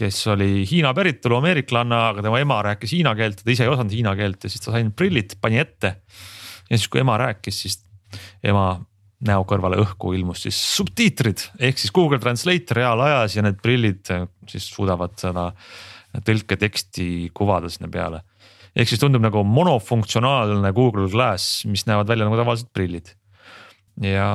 kes oli Hiina päritolu ameeriklanna, aga tema ema rääkis hiina keelt ja ta ise ei osanud hiina keelt ja siis ta sai need prillid, pani ette. ja siis, kui ema rääkis, siis ema näo kõrvale õhku ilmus siis subtiitrid ehk siis Google Translate reaalajas ja need prillid siis suudavad seda tõlketeksti kuvada sinna peale. Ehk siis tundub nagu monofunktsionaalne Google Glass, mis näevad välja nagu tavalised prillid. ja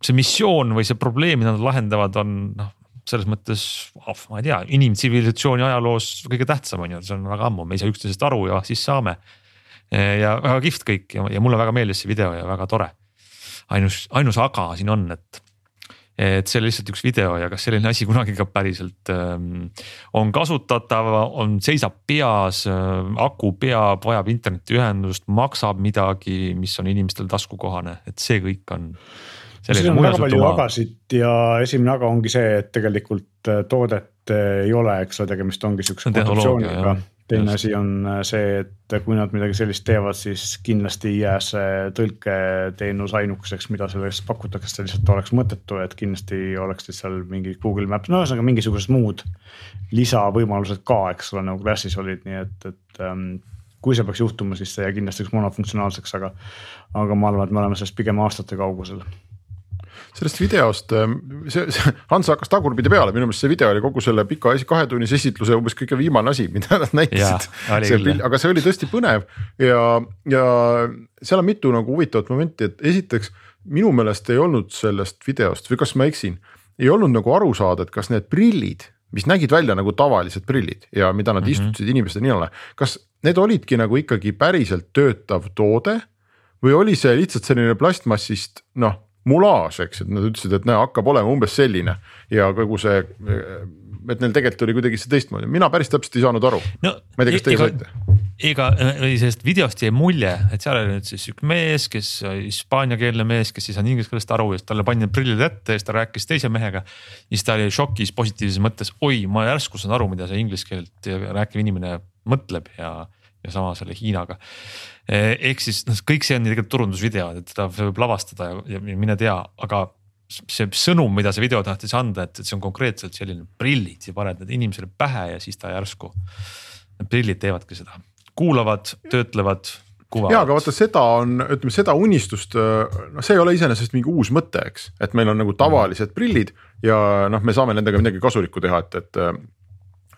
see missioon või see probleem, mida nad lahendavad, on noh, selles mõttes, oh, ma ei tea, inimtsivilisatsiooni ajaloos kõige tähtsam on ju, see on väga ammu, me ei saa üksteisest aru ja siis saame. ja väga kihvt kõik ja, ja mulle väga meeldis see video ja väga tore. ainus, ainus aga siin on, et, et see oli lihtsalt üks video ja kas selline asi kunagi ka päriselt ähm, on kasutatav, on, seisab peas äh,, aku peab, vajab internetiühendust, maksab midagi, mis on inimestel taskukohane, et see kõik on siin on väga palju agasid ja esimene aga ongi see, et tegelikult äh, toodet äh, ei ole, eks ole, tegemist ongi siukse kontseptsiooniga. Teine asi on äh, see, et kui nad midagi sellist teevad, siis kindlasti ei jää see tõlketeenus ainukeseks, mida sellest pakutakse, see lihtsalt oleks mõttetu, et kindlasti oleks siis seal mingi Google Maps, no ühesõnaga mingisugused muud lisavõimalused ka, eks ole, nagu Classis olid, nii et, et ähm, kui see peaks juhtuma, siis see kindlasti üks monofunktsionaalseks, aga, aga ma arvan, et me oleme sellest pigem aastate kaugusel sellest videost, ähm, see, see Hans hakkas tagurpidi peale, minu meelest see video oli kogu selle pika kahetunnise esitluse umbes kõige viimane asi, mida nad näitasid. aga see oli tõesti põnev ja, ja seal on mitu nagu huvitavat momenti, et esiteks minu meelest ei olnud sellest videost või kas ma eksin, ei olnud nagu aru saada, et kas need prillid, mis nägid välja nagu tavalised prillid ja mida nad mm -hmm. istutasid inimeste ninale, kas need olidki nagu ikkagi päriselt töötav toode või oli see lihtsalt selline plastmassist noh mulaaž, eks, et nad ütlesid, et näe, hakkab olema umbes selline ja kogu see, et neil tegelikult oli kuidagi see teistmoodi, mina päris täpselt ei saanud aru no,. ma ei tea, kas teie saite? ega sellest videost jäi mulje, et seal oli nüüd siis üks mees, kes hispaaniakeelne mees, kes ei saanud inglise keelest aru ja siis talle pandi need prillid ette ja siis ta rääkis teise mehega. ja siis ta oli šokis positiivses mõttes, oi, ma järsku saan aru, mida see inglise keelt rääkiv inimene mõtleb ja, ja sama selle Hiinaga Eh, ehk siis noh, kõik see on tegelikult turundusvideo, et seda võib lavastada ja, ja mine tea, aga see sõnum, mida see video tahtis anda, et, et see on konkreetselt selline prillid ja paned need inimesele pähe ja siis ta järsku. Prillid teevadki seda, kuulavad, töötlevad kuvavad. ja, aga vaata, seda on, ütleme seda unistust, noh, see ei ole iseenesest mingi uus mõte, eks, et meil on nagu tavalised prillid ja noh, me saame nendega midagi kasulikku teha, et, et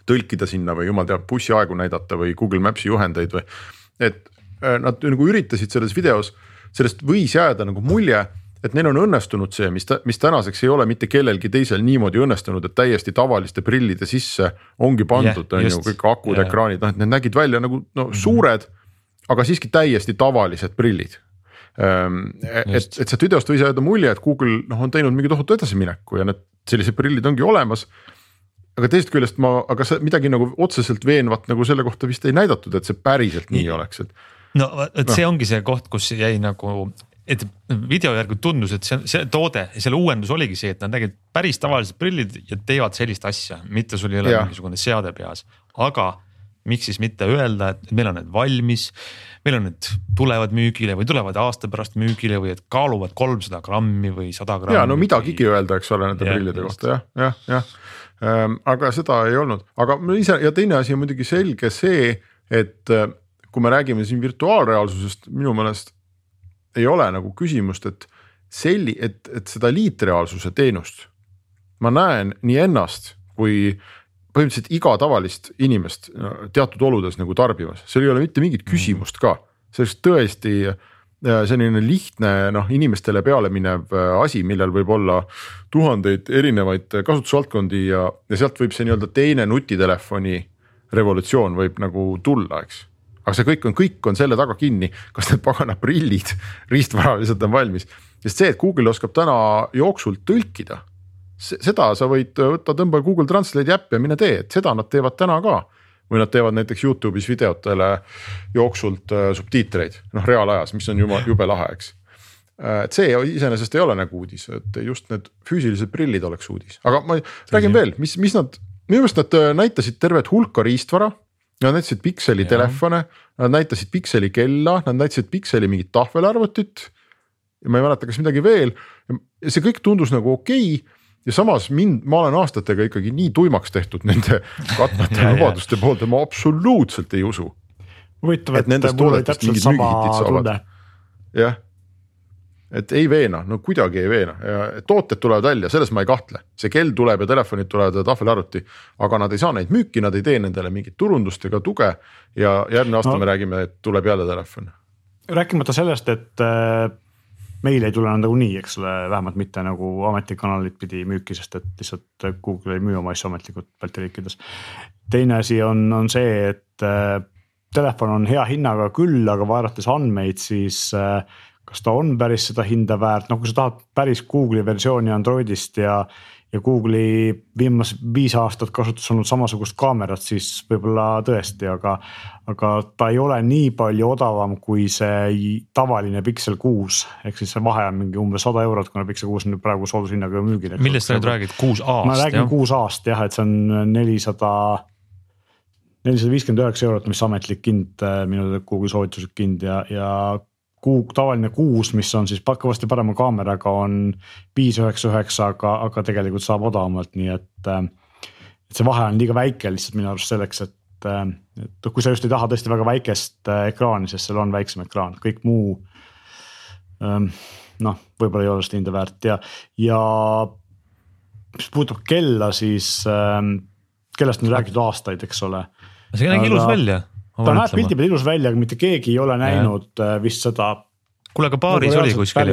tõlkida sinna või jumal teab bussiaegu näidata või Google Maps'i juhendeid või. et Äh, nad nagu üritasid selles videos, sellest võis jääda nagu mulje et neil on õnnestunud see, mis, mis tänaseks ei ole mitte kellelgi teisel niimoodi õnnestunud, et täiesti tavaliste prillide sisse ongi pandud yeah,, on ju kõik akud yeah., ekraanid, noh, et need nägid välja nagu no mm -hmm. suured, aga siiski täiesti tavalised prillid ähm,. et, et sealt videost võis jääda mulje, et Google noh, on teinud mingi tohutu edasimineku ja need sellised prillid ongi olemas. Aga teisest küljest ma, aga see midagi nagu otseselt veenvat nagu selle kohta vist ei näidatud, et see päriselt nii oleks, et no vot no. see ongi see koht, kus jäi nagu, et video järgi tundus, et see, see toode ja selle uuendus oligi see, et nad nägid päris tavalised prillid ja teevad sellist asja, mitte sul ei ole ja. mingisugune seade peas, aga miks siis mitte öelda, et meil on need valmis. meil on need tulevad müügile või tulevad aasta pärast müügile või et kaaluvad kolmsada grammi või sada grammi. ja no midagigi öelda, eks ole nende prillide kohta jah, jah, jah. Ehm, aga seda ei olnud, aga ise ja teine asi on muidugi selge see, et äh, kui me räägime siin virtuaalreaalsusest, minu meelest ei ole nagu küsimust, et selli-, et, et seda liitreaalsuse teenust. Ma näen nii ennast kui põhimõtteliselt iga tavalist inimest teatud oludes nagu tarbimas, seal ei ole mitte mingit küsimust ka, sellest tõesti äh, selline lihtne noh, inimestele peale minev äh, asi, millel võib olla tuhandeid erinevaid kasutusvaldkondi ja, ja sealt võib see nii-öelda teine nutitelefoni revolutsioon võib nagu tulla, eks. aga see kõik on, kõik on selle taga kinni, kas need pagana prillid, riistvara lihtsalt on valmis, sest see, et Google oskab täna jooksult tõlkida seda sa võid võtta, tõmba Google Translate'i äppi ja mine tee, et seda nad teevad täna ka. Või nad teevad näiteks Youtube'is videotele jooksult äh, subtiitreid, noh reaalajas, mis on juba jube lahe, eks. Äh, et see iseenesest ei ole nagu uudis, et just need füüsilised prillid oleks uudis, aga ma räägin veel, mis, mis nad, minu meelest nad äh, näitasid tervet hulka riistvara. Nad näitasid pikseli telefone, nad näitasid pikseli kella, nad näitasid pikseli mingit tahvelarvutit. ja ma ei mäleta, kas midagi veel, see kõik tundus nagu okei okay ja samas mind, ma olen aastatega ikkagi nii tuimaks tehtud nende katmata lubaduste poolt ja ma absoluutselt ei usu. huvitav, et nendest toodetest mingid müügihitid saavad. jah, et ei veena, no kuidagi ei veena ja tooted tulevad välja, selles ma ei kahtle, see kell tuleb ja telefonid tulevad ja tahvelarvuti. aga nad ei saa neid müüki, nad ei tee nendele mingit turundust ega tuge ja järgmine aasta no. me räägime, et tuleb jälle telefon. rääkimata sellest, et äh, meil ei tule nagunii, eks ole, vähemalt mitte nagu ametikanalit pidi müüki, sest et lihtsalt Google ei müü oma asju ametlikult Balti riikides. teine asi on, on see, et äh, telefon on hea hinnaga küll, aga vaadates andmeid, siis äh, kas ta on päris seda hinda väärt, noh, kui sa tahad päris Google'i versiooni Androidist ja ja Google'i viimased viis aastat kasutuses olnud samasugust kaamerat, siis võib-olla tõesti, aga. aga ta ei ole nii palju odavam kui see tavaline Pixel kuus, ehk siis see vahe on mingi umbes sada eurot, kuna Pixel kuus on nüüd praegu soodushinnaga müügil. millest sa nüüd räägid, kuus A-st? ma räägin kuus A-st jah, et see on nelisada nelisada viiskümmend üheksa eurot, mis ametlik hind minu teada Google'i soovituslik hind ja, ja kuu, tavaline kuus, mis on siis kõvasti parema kaameraga, on viis üheksa üheksa, aga, aga tegelikult saab odavamalt, nii et. et see vahe on liiga väike lihtsalt minu arust selleks, et, et kui sa just ei taha tõesti väga väikest äh, ekraani, sest seal on väiksem ekraan, kõik muu. noh, võib-olla ei ole seda hinda väärt ja, ja mis puudutab kella, siis ähm, kellast on räägitud aastaid, eks ole. see nägi ilus välja ta näeb pildi peal ilus välja, aga mitte keegi ei ole näinud ja. Äh, vist seda. kuule, aga baaris oli kuskil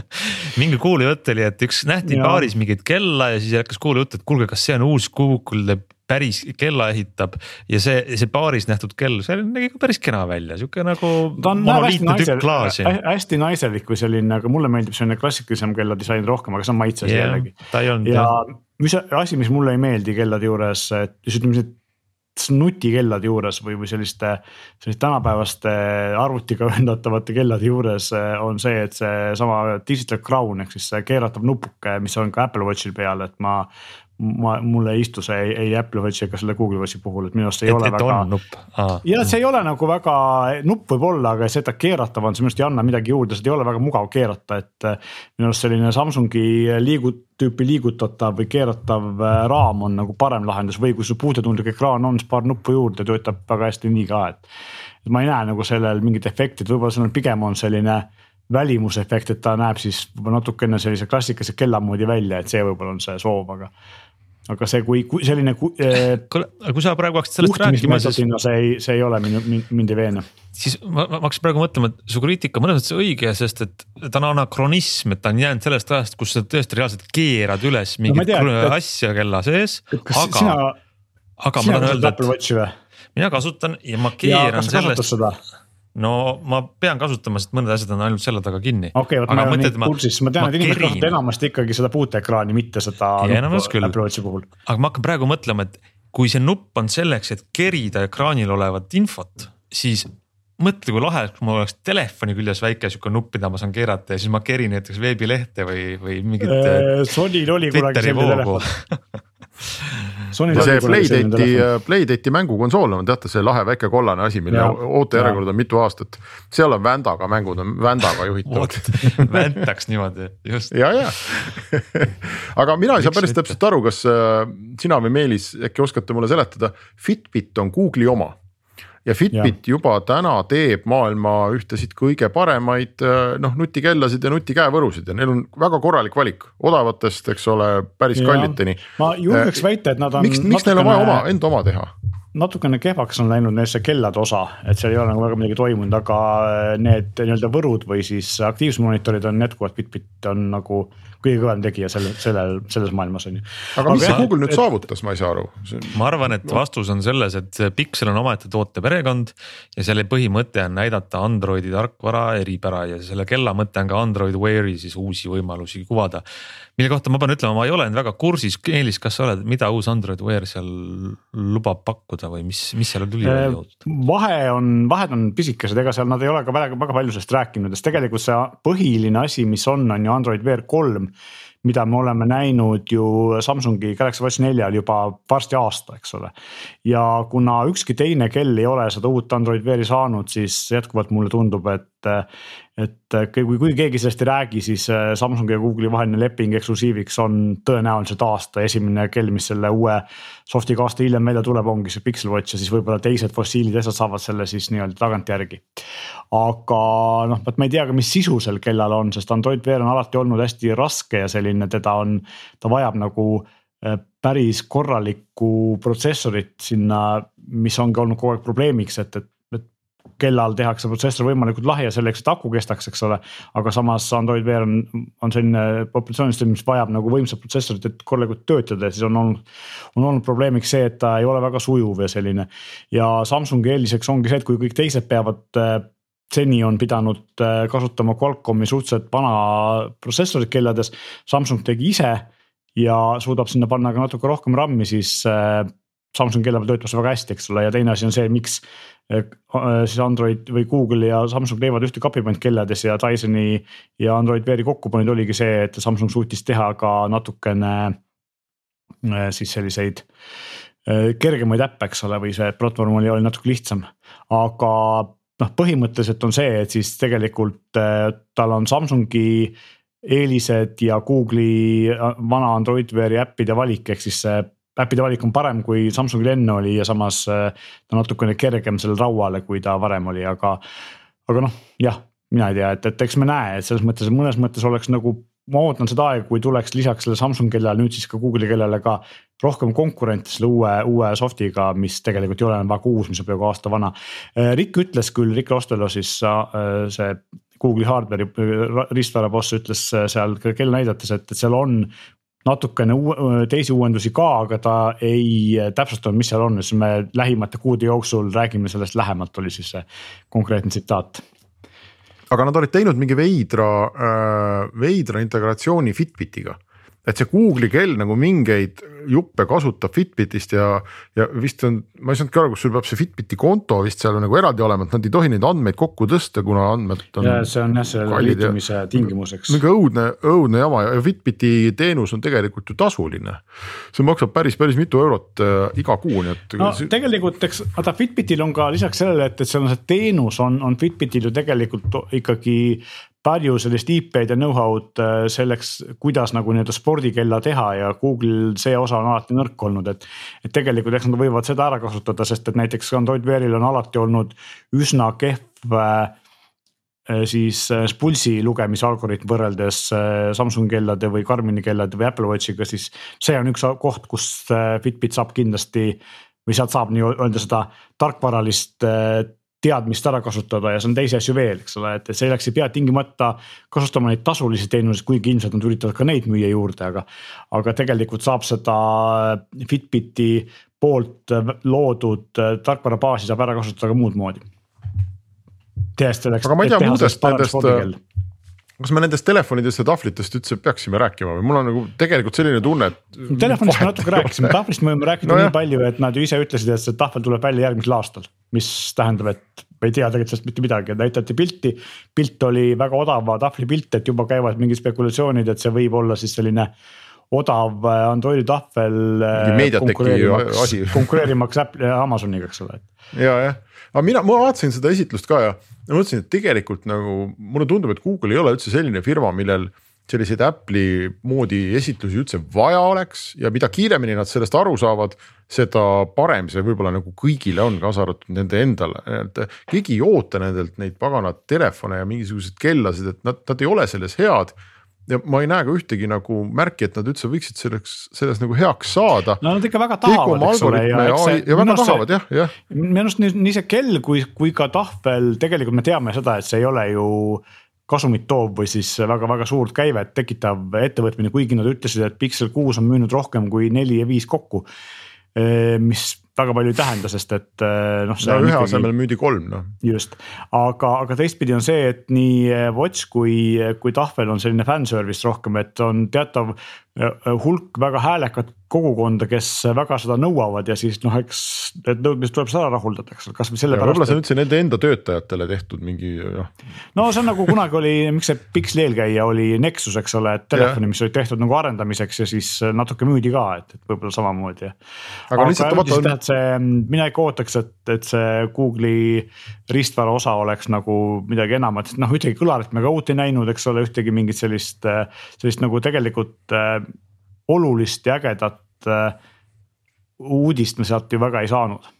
mingi kuulujutt oli, et üks nähti ja. baaris mingit kella ja siis hakkas kuulujutt, et kuulge, kas see on uus Google päris kella ehitab ja see, see baaris nähtud kell, see nägi ka päris kena välja, sihuke nagu. ta on hästi, naisel, hästi naiselik või selline, aga mulle meeldib selline klassikalisem kelladisain rohkem, aga see on maitses yeah, jällegi. ja mis asi, mis mulle ei meeldi kellade juures, et ütleme, see nutikellade juures või, või selliste, selliste tänapäevaste arvutiga ühendatavate kellade juures eh, on see, et seesama digital crown ehk siis see keeratav nupuke, mis on ka Apple Watchil peal, et ma ma, mulle ei istu see ei, ei Apple Watchi ega selle Google Watchi puhul, et minu arust ei et, ole et väga. ja see ei ole nagu väga, nupp võib olla, aga see, et ta keeratav on, see minu arust ei anna midagi juurde, seda ei ole väga mugav keerata, et. minu arust selline Samsungi liigut-, tüüpi liigutatav või keeratav äh, raam on nagu parem lahendus või kui sul puutetundlik ekraan on, siis paar nuppu juurde töötab väga hästi nii ka, et. et ma ei näe nagu sellel mingit efekti, et võib-olla sellel pigem on selline välimusefekt, et ta näeb siis natukene sellise klassikalise kella moodi välja, et see võib-olla on see soov, aga aga see, kui, kui selline ku, eh,. kuule, aga kui sa praegu hakkasid sellest rääkima, siis. see ei, see ei ole mind, mind, ei veena. siis ma, ma hakkasin praegu mõtlema, et su kriitika mõnes mõttes õige, sest et ta on anakronism, et ta on jäänud sellest ajast, kus sa tõesti reaalselt keerad üles mingit no, asja kella sees. aga, aga ma tahan öelda, et mina kasutan ja ma keeran ja, sellest no ma pean kasutama, sest mõned asjad on ainult selle taga kinni. okei okay,, vot ma olen nii kursis, ma tean, et inimesed kasutavad enamasti ikkagi seda puuteekraani, mitte seda. Apple Watchi puhul. aga ma hakkan praegu mõtlema, et kui see nupp on selleks, et kerida ekraanil olevat infot, siis mõtle, kui lahe, kui mul oleks telefoni küljes väike sihuke nupp, mida ma saan keerata ja siis ma kerin näiteks veebilehte või, või mingit. Sonyl oli kunagi selline telefon ja see Playdate'i, Playdate'i mängukonsool on teate see lahe väike kollane asi, mille ootejärjekord on mitu aastat. seal on Vändaga mängud on Vändaga juhitavad väntaks niimoodi, just. ja, ja. Aga mina ei saa päris täpselt aru, kas äh, sina või Meelis äkki oskate mulle seletada, Fitbit on Google'i oma ja Fitbit ja. juba täna teeb maailma ühtesid kõige paremaid äh, noh nutikellasid ja nutikäevõrusid ja neil on väga korralik valik odavatest, eks ole, päris ja. kalliteni. ma julgeks äh, väita, et nad on. miks, miks neil on vaja oma, enda oma teha? Natukene kehvaks on läinud neil see kellade osa, et seal ei ole nagu väga midagi toimunud, aga äh, need nii-öelda võrud või siis aktiivsusmonitorid on jätkuvalt Fitbit on nagu kõige kõvem tegija selle, sellel, selles maailmas on ju. aga mis see Google nüüd et, saavutas, ma ei saa aru. ma arvan, et vastus on selles, et Pixel on omaette toote perekond ja selle põhimõte on näidata Androidi tarkvara eripära ja selle kella mõte on ka Android Wear'i siis uusi võimalusi kuvada. Mille kohta ma pean ütlema, ma ei ole väga kursis, Eelis, kas sa oled, mida uus Android Wear seal lubab pakkuda või mis, mis seal tuli? Äh, vahe on, vahed on pisikesed, ega seal nad ei ole ka väga, väga palju sellest rääkinud, sest tegelikult see põhiline asi, mis on, on ju Android Wear kolm mida me oleme näinud ju Samsungi Galaxy Watch neljal juba varsti aasta, eks ole. ja kuna ükski teine kell ei ole seda uut Android Wear'i saanud, siis jätkuvalt mulle tundub, et et kui, kui keegi sellest ei räägi, siis äh, Samsungi ja Google'i vaheline leping eksklusiiviks on tõenäoliselt aasta esimene kell, mis selle uue soft'iga aasta hiljem välja tuleb, ongi see Pixel Watch ja siis võib-olla teised fossiilid asjad saavad selle siis nii-öelda tagantjärgi. aga noh, vot ma ei tea ka, mis sisu sel kellal on, sest Android Wear on alati olnud hästi raske ja selline, teda on, ta vajab nagu äh, päris korralikku protsessorit sinna, mis ongi olnud kogu aeg probleemiks, et, et kellal tehakse protsessor võimalikult lahja selleks, et aku kestaks, eks ole. aga samas Android Wear on, on selline populatsioonisüsteem, mis vajab nagu võimsat protsessorit, et korralikult töötada ja siis on olnud. on olnud probleemiks see, et ta ei ole väga sujuv ja selline ja Samsungi eeliseks ongi see, et kui kõik teised peavad äh, seni on pidanud äh, kasutama Qualcomm'i suhteliselt vana protsessorit kellades, Samsung tegi ise ja suudab sinna panna ka natuke rohkem RAM-i, siis Samsungi kella peal töötab see väga hästi, eks ole, ja teine asi on see, miks eh, siis Android või Google ja Samsung teevad ühte kapipant kellades ja Dysoni ja Android Wear'i kokkupanek oligi see, et Samsung suutis teha ka natukene eh, siis selliseid eh, kergemaid äppe, eks ole, või see platvorm oli, oli natuke lihtsam, aga noh, põhimõtteliselt on see, et siis tegelikult tal on Samsungi eelised ja Google'i vana Android Wear'i äppide valik, ehk siis see äppide valik on parem, kui Samsungil enne oli ja samas äh, ta natukene kergem sellele rauale, kui ta varem oli, aga. aga noh, jah, mina ei tea, et, et eks me näe, et selles mõttes mõnes mõttes oleks nagu ma ootan seda aega, kui tuleks lisaks sellele Samsung kellale nüüd siis ka Google'i kellele ka rohkem konkurente selle uue, uue soft'iga, mis tegelikult ei ole enam väga uus, mis on peaaegu aasta vana. Äh, Rick ütles küll, Rick Rostelo siis äh, see Google'i hardware'i riistvara boss ütles seal kella näidates, et, et seal on natukene teisi uuendusi ka, aga ta ei täpsustanud, mis seal on, siis me lähimate kuude jooksul räägime sellest lähemalt, oli siis see konkreetne tsitaat. aga nad olid teinud mingi veidra, veidra integratsiooni Fitbitiga et see Google'i kell nagu mingeid juppe kasutab Fitbitist ja, ja vist on, ma ei saanudki aru, kas sul peab see Fitbiti konto vist seal nagu eraldi olema, et nad ei tohi neid andmeid kokku tõsta, kuna andmed on. ja see on jah, selle liitumise tingimuseks. mingi õudne, õudne jama ja Fitbiti teenus on tegelikult ju tasuline. see maksab päris, päris mitu eurot äh, iga kuu, nii et. no see... tegelikult, eks vaata Fitbitil on ka lisaks sellele, et, et seal on see teenus on, on Fitbitil ju tegelikult ikkagi palju sellist IP-d ja know-how'd äh, selleks, kuidas nagu nii-öelda spordikella teha ja Google see osa on alati nõrk olnud, et. et tegelikult eks nad võivad seda ära kasutada, sest et näiteks Android Wear'il on alati olnud üsna kehv äh, siis äh, pulsi lugemise algoritm võrreldes Samsungi kellade või Karmini kellade või Apple Watchiga, siis see on üks koht, kus Fitbit saab kindlasti või sealt saab nii-öelda seda tarkvaralist teadmist ära kasutada ja see on teisi asju veel, eks ole, et, et selleks ei pea tingimata kasutama neid tasulisi teenuseid, kuigi ilmselt nad üritavad ka neid müüa juurde, aga. aga tegelikult saab seda Fitbiti poolt loodud tarkvarabaasi saab ära kasutada ka muud moodi. tehes selleks. aga ma ei tea muudest nendest kas me nendest telefonidest ja tahvlitest üldse peaksime rääkima või mul on nagu tegelikult selline tunne, et. Telefonist me natuke rääkisime, tahvlist me võime rääkida no nii jah. palju, et nad ju ise ütlesid, et see tahvel tuleb välja järgmisel aastal. mis tähendab, et me ei tea tegelikult sellest mitte midagi, näidati pilti. pilt oli väga odava tahvli pilt, et juba käivad mingid spekulatsioonid, et see võib olla siis selline odav Androidi tahvel. asi. konkureerimaks Apple'i ja Amazoniga, eks ole. ja, jah, aga mina, ma vaatasin seda esitlust ka ja ma mõtlesin, et tegelikult nagu mulle tundub, et Google ei ole üldse selline firma, millel selliseid Apple'i moodi esitlusi üldse vaja oleks ja mida kiiremini nad sellest aru saavad, seda parem see võib-olla nagu kõigile on, kaasa arvatud nende endale, et keegi ei oota nendelt neid pagana telefone ja mingisuguseid kellasid, et nad, nad ei ole selles head ja ma ei näe ka ühtegi nagu märki, et nad üldse võiksid selleks, selles nagu heaks saada. no nad ikka väga tahavad, eks ole. ja, ja, see, ja väga tahavad jah, jah. minu arust nii, nii see kell kui, kui ka tahvel, tegelikult me teame seda, et see ei ole ju kasumit toov või siis väga-väga suurt käivet tekitav ettevõtmine, kuigi nad ütlesid, et Pixel kuus on müünud rohkem kui neli ja viis kokku. mis väga palju ei tähenda, sest et noh. no ühe ikkagi... asemel müüdi kolm noh. just, aga, aga teistpidi on see, et nii Watch kui, kui tahvel on selline fanservice rohkem, et on teatav hulk väga häälekat kogukonda, kes väga seda nõuavad ja siis noh, eks need nõudmised tuleb ära rahuldada, eks ole, kasvõi sellepärast. võib-olla see on üldse nende enda töötajatele tehtud mingi jah. no see on nagu kunagi oli, miks see Pixli eelkäija oli Nexus, eks ole, et telefoni, mis oli tehtud nagu arendamiseks ja siis natuke müüdi ka, et, et võib-olla samamoodi. aga, aga lihtsalt vaata on. see, mina ikka ootaks, et, et see Google'i riistvara osa oleks nagu midagi enamat, noh, ühtegi kõlarit me ka uut ei näinud, eks ole, ühtegi mingit sellist, sellist nagu tegelikult olulist ja ägedat äh, uudist me sealt ju väga ei saanud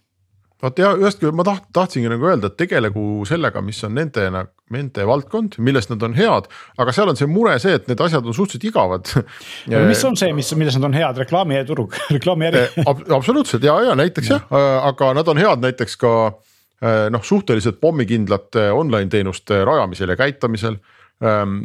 vaat ja ühest küljest ma taht-, tahtsingi nagu öelda, et tegelegu sellega, mis on nende, nende valdkond, milles nad on head, aga seal on see mure see, et need asjad on suhteliselt igavad mis on see, mis, milles nad on head, reklaamiturg, reklaamiäri eh, Ab? absoluutselt ja, ja näiteks ja. jah, aga nad on head näiteks ka eh, noh, suhteliselt pommikindlate online teenuste rajamisel ja käitamisel ähm,.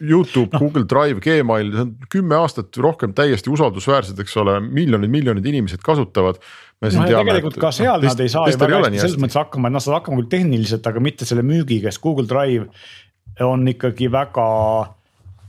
Youtube no., Google Drive, Gmail, see on kümme aastat rohkem täiesti usaldusväärsed, eks ole, miljonid, miljonid inimesed kasutavad. no teame, tegelikult et, ka seal no, nad ei saa ju väga hästi selles mõttes hakkama, et nad saavad hakkama küll tehniliselt, aga mitte selle müügiga, sest Google Drive on ikkagi väga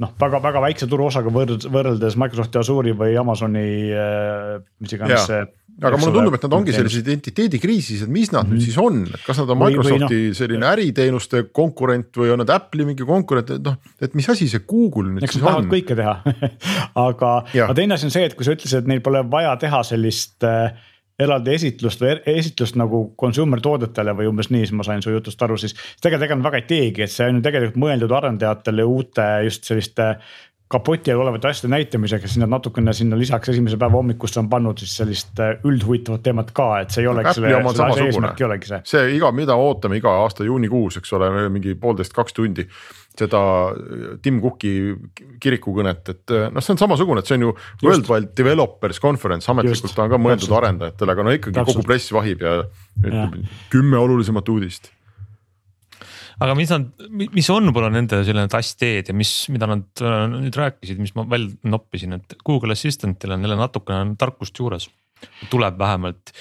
noh, väga-väga väikse turuosaga võrd-, võrreldes Microsofti Azure'i või Amazoni äh, mis iganes see. aga mulle tundub, et nad ongi sellises identiteedikriisis, et mis nad mm -hmm. nüüd mhm. siis on, et kas nad on või, Microsofti või no, selline äriteenuste konkurent või on nad Apple'i mingi konkurent, et noh, et mis asi see Google nüüd Eks siis on. kõike teha aga, aga teine asi on see, et kui sa ütlesid, et neil pole vaja teha sellist äh, eraldi esitlust või esitlust nagu consumer toodetele või umbes nii, siis ma sain su jutust aru, siis. tegelikult ega nad väga ei teegi, et see on ju tegelikult mõeldud arendajatele uute just selliste kapoti all olevate asjade näitamisega, siis nad natukene sinna lisaks esimese päeva hommikusse on pannud siis sellist äh, üldhuvitavat teemat ka, et see ei olegi selle, selle asja eesmärk ei olegi see. see iga, mida ootame iga aasta juunikuus, eks ole, mingi poolteist, kaks tundi seda Tim Cooki kirikukõnet, et eh, noh, see on samasugune, et see on ju Just. Worldwide Developers Conference, ametlikult ta on ka mõeldud Täpselt. arendajatele, aga no ikkagi Täpselt. kogu press vahib ja ütleb kümme olulisemat uudist aga mis nad, mis on võib-olla nende selline tassteed ja mis, mida nad äh, nüüd rääkisid, mis ma veel noppisin, et Google Assistant'il on jälle natukene tarkust juures, tuleb vähemalt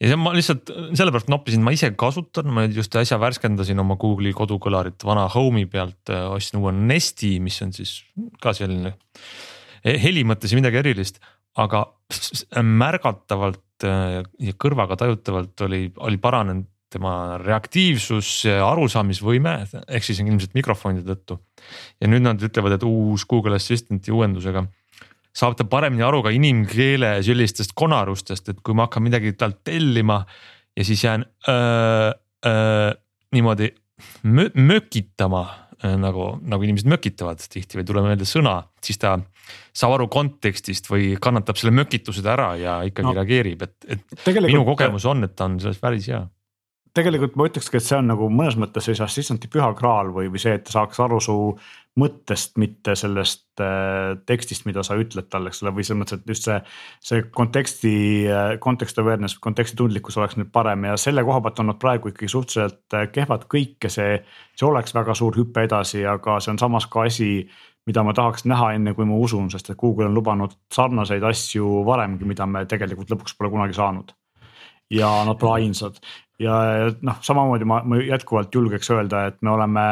ja see ma lihtsalt sellepärast noppisin, ma ise kasutan, ma just äsja värskendasin oma Google'i kodukõlarit vana Home'i pealt, äh, ostsin uue Nesti, mis on siis ka selline eh, heli mõttes midagi erilist, aga märgatavalt äh, ja kõrvaga tajutavalt oli, oli paranenud tema reaktiivsus arusaamisvõime, ehk siis ilmselt mikrofonide tõttu. ja nüüd nad ütlevad, et uus Google Assistant'i uuendusega saab ta paremini aru ka inimkeele sellistest konarustest, et kui ma hakkan midagi talt tellima ja siis jään öö, öö, niimoodi mö mökitama nagu, nagu inimesed mökitavad tihti või tuleb meelde sõna, siis ta saab aru kontekstist või kannatab selle mökitused ära ja ikkagi no, reageerib, et, et minu kogemus on, et ta on selles päris hea tegelikult ma ütlekski, et see on nagu mõnes mõttes sellise assistant'i püha graal või, või see, et ta saaks aru su mõttest, mitte sellest äh, tekstist, mida sa ütled talle, eks ole, või selles mõttes, et just see. see konteksti äh,, context awareness, konteksti tundlikkus oleks nüüd parem ja selle koha pealt on nad praegu ikkagi suhteliselt äh, kehvad kõik ja see. see oleks väga suur hüpe edasi, aga see on samas ka asi mida ma tahaks näha, enne kui ma usun, sest et Google on lubanud sarnaseid asju varemgi, mida me tegelikult lõpuks pole kunagi saanud ja nad pole ainsad ja noh, samamoodi ma, ma jätkuvalt julgeks öelda, et me oleme,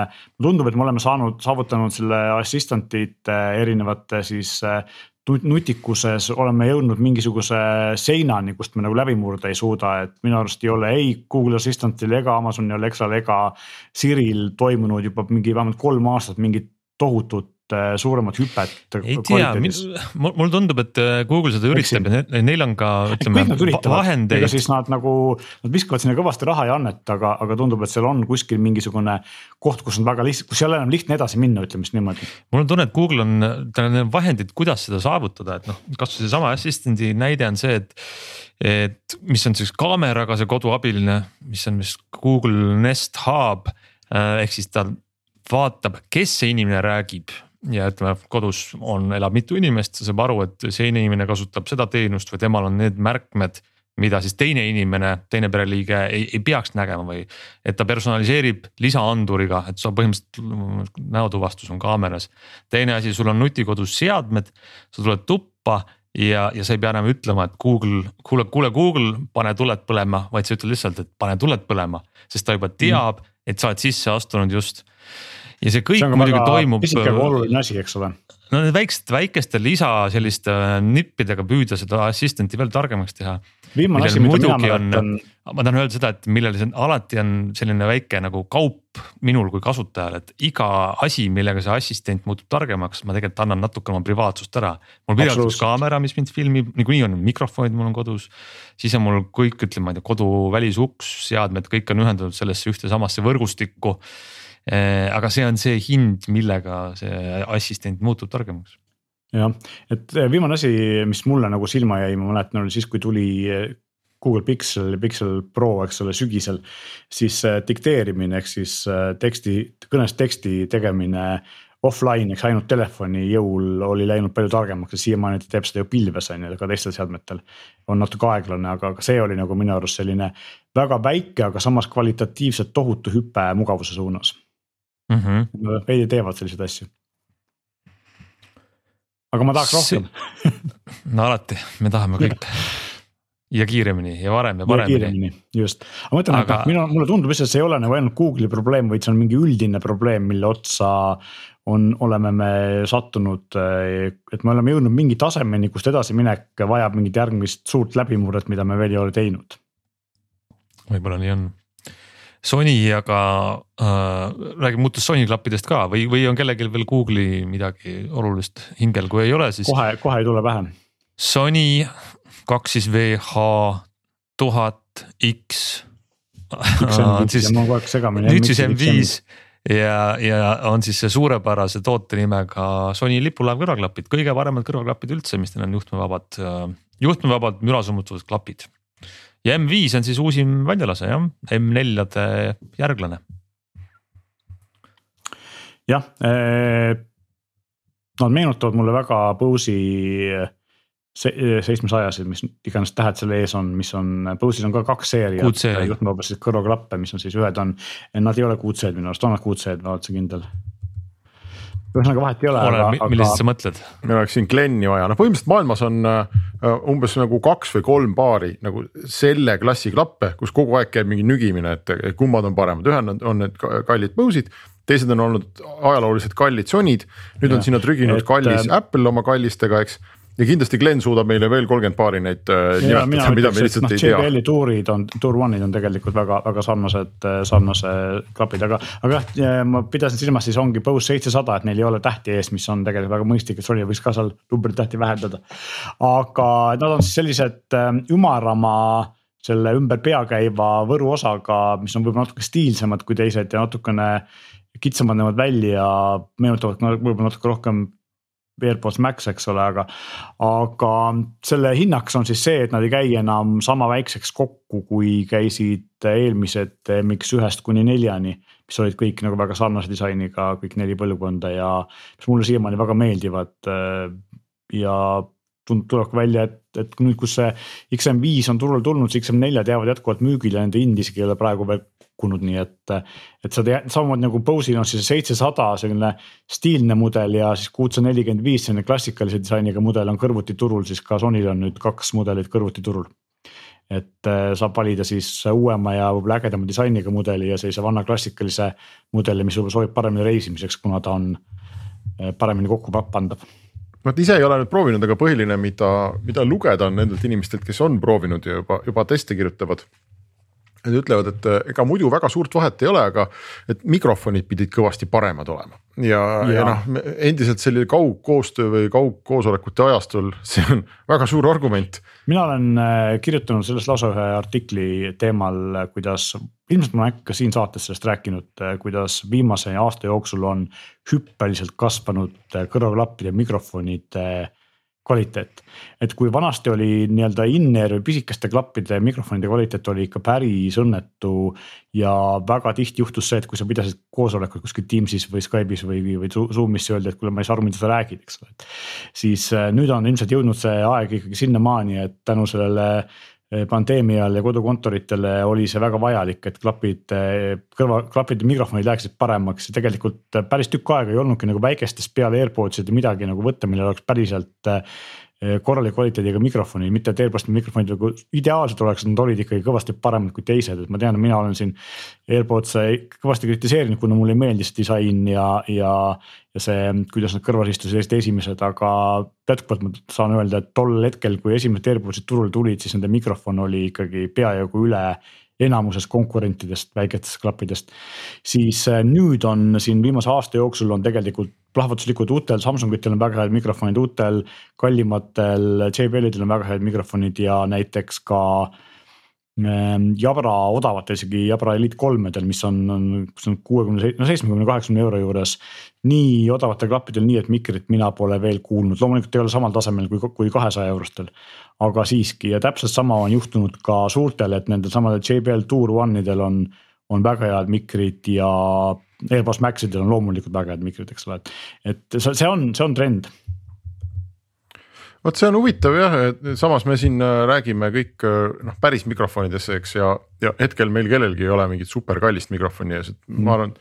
tundub, et me oleme saanud, saavutanud selle assistant'ite erinevate siis äh, nutikuses oleme jõudnud mingisuguse seinani, kust me nagu läbi murda ei suuda, et minu arust ei ole ei Google Assistant'il ega Amazoni Alexal ega Siril toimunud juba mingi vähemalt kolm aastat mingit tohutut suuremat hüpet. ei tea, mulle tundub, et äh, Google seda üritab ja neil on ka ütleme vahendeid. ega siis nad nagu, nad viskavad sinna kõvasti raha ja annet, aga, aga tundub, et seal on kuskil mingisugune koht, kus on väga lihtsalt, kus ei ole enam lihtne edasi minna, ütleme siis niimoodi. mul on tunne, et Google on, tal on vahendid, kuidas seda saavutada, et noh, kasvõi seesama Assistant'i näide on see, et et mis on siis kaameraga see koduabiline, mis on vist Google Nest Hub äh, ehk siis ta vaatab, kes see inimene räägib ja ütleme, kodus on, elab mitu inimest, saab aru, et see inimene kasutab seda teenust või temal on need märkmed mida siis teine inimene, teine pereliige ei, ei peaks nägema või et ta personaliseerib lisaanduriga, et sa põhimõtteliselt näotuvastus on kaameras. teine asi, sul on nutikodus seadmed, sa tuled tuppa ja, ja sa ei pea enam ütlema, et Google, kuule, kuule Google, pane tuled põlema, vaid sa ütled lihtsalt, et pane tuled põlema, sest ta juba teab mm., et sa oled sisse astunud just. Ja see kõik see muidugi toimub. pisike aga oluline asi, eks ole no need väiksed, väikeste lisa selliste nippidega püüda seda assistant'i veel targemaks teha. viimane asi, mida mina mäletan. ma tahan öelda seda, et millel see alati on selline väike nagu kaup minul kui kasutajal, et iga asi, millega see assistent muutub targemaks, ma tegelikult annan natuke oma privaatsust ära. mul pidevalt üks kaamera, mis mind filmib, niikuinii on mikrofonid mul on kodus. siis on mul kõik, ütleme, ma ei tea, kodu välisuks, seadmed, kõik on ühendatud sellesse ühte samasse võrgustikku Äh, aga see on see hind, millega see assistent muutub targemaks. jah, et äh, viimane asi, mis mulle nagu silma jäi, ma mäletan, oli siis, kui tuli äh, Google Pixel, Pixel Pro, eks ole, sügisel. siis dikteerimine ehk siis teksti, kõnest teksti tegemine offline, eks ainult telefoni jõul oli läinud palju targemaks ja siiamaani ta teeb seda ju pilves on ju, ka teistel seadmetel. on natuke aeglane, aga ka see oli nagu minu arust selline väga väike, aga samas kvalitatiivselt tohutu hüpe mugavuse suunas mm. -hmm. veidi teevad selliseid asju. aga ma tahaks rohkem no alati, me tahame kõik ja kiiremini ja varem ja paremini. just, aga ma ütlen et noh, minu, mulle tundub lihtsalt, see ei ole nagu ainult Google'i probleem, vaid see on mingi üldine probleem, mille otsa on, oleme me sattunud, et me oleme jõudnud mingi tasemeni, kust edasiminek vajab mingit järgmist suurt läbimurret, mida me veel ei ole teinud. võib-olla nii on Sony aga äh, räägib muutust Sony klappidest ka või, või on kellelgi veel Google'i midagi olulist hingel, kui ei ole, siis. kohe, kohe ei tule pähe. Sony kaks siis VH tuhat X. siis, nüüd siis M5 ja, ja on siis see suurepärase toote nimega Sony lipulaev kõrvaklapid, kõige paremad kõrvaklapid üldse, mis neil on juhtmevabad, juhtmevabad müra summutavad klapid ja M5 on siis uusim väljalase jah, M4-de järglane. jah eh,, nad meenutavad mulle väga Bose'i seitsmesajasid, mis iganes tähed selle ees on, mis on, Bose'is on ka kaks seeriat juhtmevabasid kõrvaklappe, mis on siis ühed on, nad ei ole kuutsed minu arust, on nad kuutsed, ma olen üldse kindel ühesõnaga vahet ei ole. oleneb, millisest sa mõtled? meil oleks siin Glenni vaja, noh põhimõtteliselt maailmas on uh, umbes nagu kaks või kolm paari nagu selle klassi klappe, kus kogu aeg käib mingi nügimine, et kummad on paremad, ühed on, on need kallid Bose'id teised on olnud ajalooliselt kallid Sony'd, nüüd ja, on sinna trüginud et, kallis äh, Apple oma kallistega, eks ja kindlasti Glen suudab meile veel kolmkümmend paari neid äh, nimetada, mida me lihtsalt no, ei tea. JBL-i tuurid on, Tour One'id on tegelikult väga, väga sarnased, äh, sarnase klapid, aga, aga jah, ma pidasin silmas, siis ongi Bose seitsesada, et neil ei ole tähti ees, mis on tegelikult väga mõistlik, et Sony võiks ka seal numbrit tähti vähendada. aga nad on siis sellised äh, ümarama selle ümber pea käiva võruosaga, mis on võib-olla natuke stiilsemad kui teised ja natukene kitsamad näevad välja, meenutavad võib-olla natuke rohkem AirPods Max, eks ole, aga. aga selle hinnaks on siis see, et nad ei käi enam sama väikseks kokku, kui käisid eelmised MX1-st kuni neljani. mis olid kõik nagu väga sarnase disainiga, kõik neli põlvkonda ja mis mulle siiamaani väga meeldivad. ja tuleb välja, et, et nüüd, kus see XM5 on turule tulnud, siis XM4-d jäävad jätkuvalt müügile nende hind isegi ei ole praegu veel pakkunud, nii et. et sa tead samamoodi nagu Bose'il on siis seitsesada selline stiilne mudel ja siis kuutsada nelikümmend viis selline klassikalise disainiga mudel on kõrvuti turul, siis ka Sonyl on nüüd kaks mudelit kõrvuti turul. et äh, saab valida siis uuema ja võib-olla ägedama disainiga mudeli ja sellise vana klassikalise mudeli, mis võib-olla sobib paremini reisimiseks, kuna ta on äh, paremini kokku pandav vot ise ei ole nüüd proovinud, aga põhiline, mida, mida lugeda on nendelt inimestelt, kes on proovinud ja juba, juba teste kirjutavad Nad ütlevad, et äh, ega muidu väga suurt vahet ei ole, aga et mikrofonid pidid kõvasti paremad olema ja, ja, ja noh, endiselt selline kaugkoostöö või kaugkoosolekute ajastul, see on väga suur argument. mina olen äh, kirjutanud sellest lausa ühe artikli teemal, kuidas, ilmselt ma olen äkki ka siin saates sellest rääkinud, äh, kuidas viimase aasta jooksul on hüppeliselt kasvanud kõrvaklappide mikrofonide kvaliteet. et kui vanasti oli nii-öelda in-ear või pisikeste klappide mikrofonide kvaliteet oli ikka päris õnnetu. ja väga tihti juhtus see, et kui sa pidasid koosolekut kuskil Teams'is või Skype'is või, või Zoom'is öelda, et kuule, ma ei saa aru, mida sa räägid, eks ole. siis äh, nüüd on ilmselt jõudnud see aeg ikkagi sinnamaani, et tänu sellele äh, pandeemial ja kodukontoritele oli see väga vajalik, et klapid, äh, kõrva, klapid ja mikrofonid läheksid paremaks. Ja tegelikult päris tükk aega ei olnudki nagu väikestest peale AirPods'ide midagi nagu võtta, millel oleks päriselt Eh, korraliku kvaliteediga mikrofoni, mitte et AirPodsi mikrofonid nagu ideaalsed oleks, nad olid ikkagi kõvasti paremad kui teised, et ma tean, mina olen siin. AirPodse kõvasti kritiseerinud, kuna mulle ei meeldi see disain ja, ja, ja see, kuidas nad kõrvas istusid Eesti esimesed, aga. jätkuvalt ma saan öelda, et tol hetkel, kui esimesed AirPodsid turule tulid, siis nende mikrofon oli ikkagi peajagu üle enamuses konkurentidest, väikestest klappidest. siis äh, nüüd on siin viimase aasta jooksul on tegelikult plahvatuslikud uutel Samsungitel on väga head mikrofonid, uutel kallimatel JBL-idel on väga head mikrofonid ja näiteks ka ähm, Jabra odavatel, isegi Jabra Elite kolmedel, mis on, on, kus on kuuekümne, no seitsmekümne, kaheksakümne euro juures. nii odavatel klappidel, nii et mikrit mina pole veel kuulnud, loomulikult ei ole samal tasemel kui, kui kahesaja eurostel. Aga siiski ja täpselt sama on juhtunud ka suurtel, et nendel samadel JBL Tour One idel on, on väga head mikrid ja Airbus Maxidel on loomulikult väga head mikrid, eks ole, et, et see on, see on trend vot see on huvitav jah, et samas me siin äh, räägime kõik äh, noh, päris mikrofonidesse, eks ja, ja hetkel meil kellelgi ei ole mingit super kallist mikrofoni ees, et mm. ma arvan,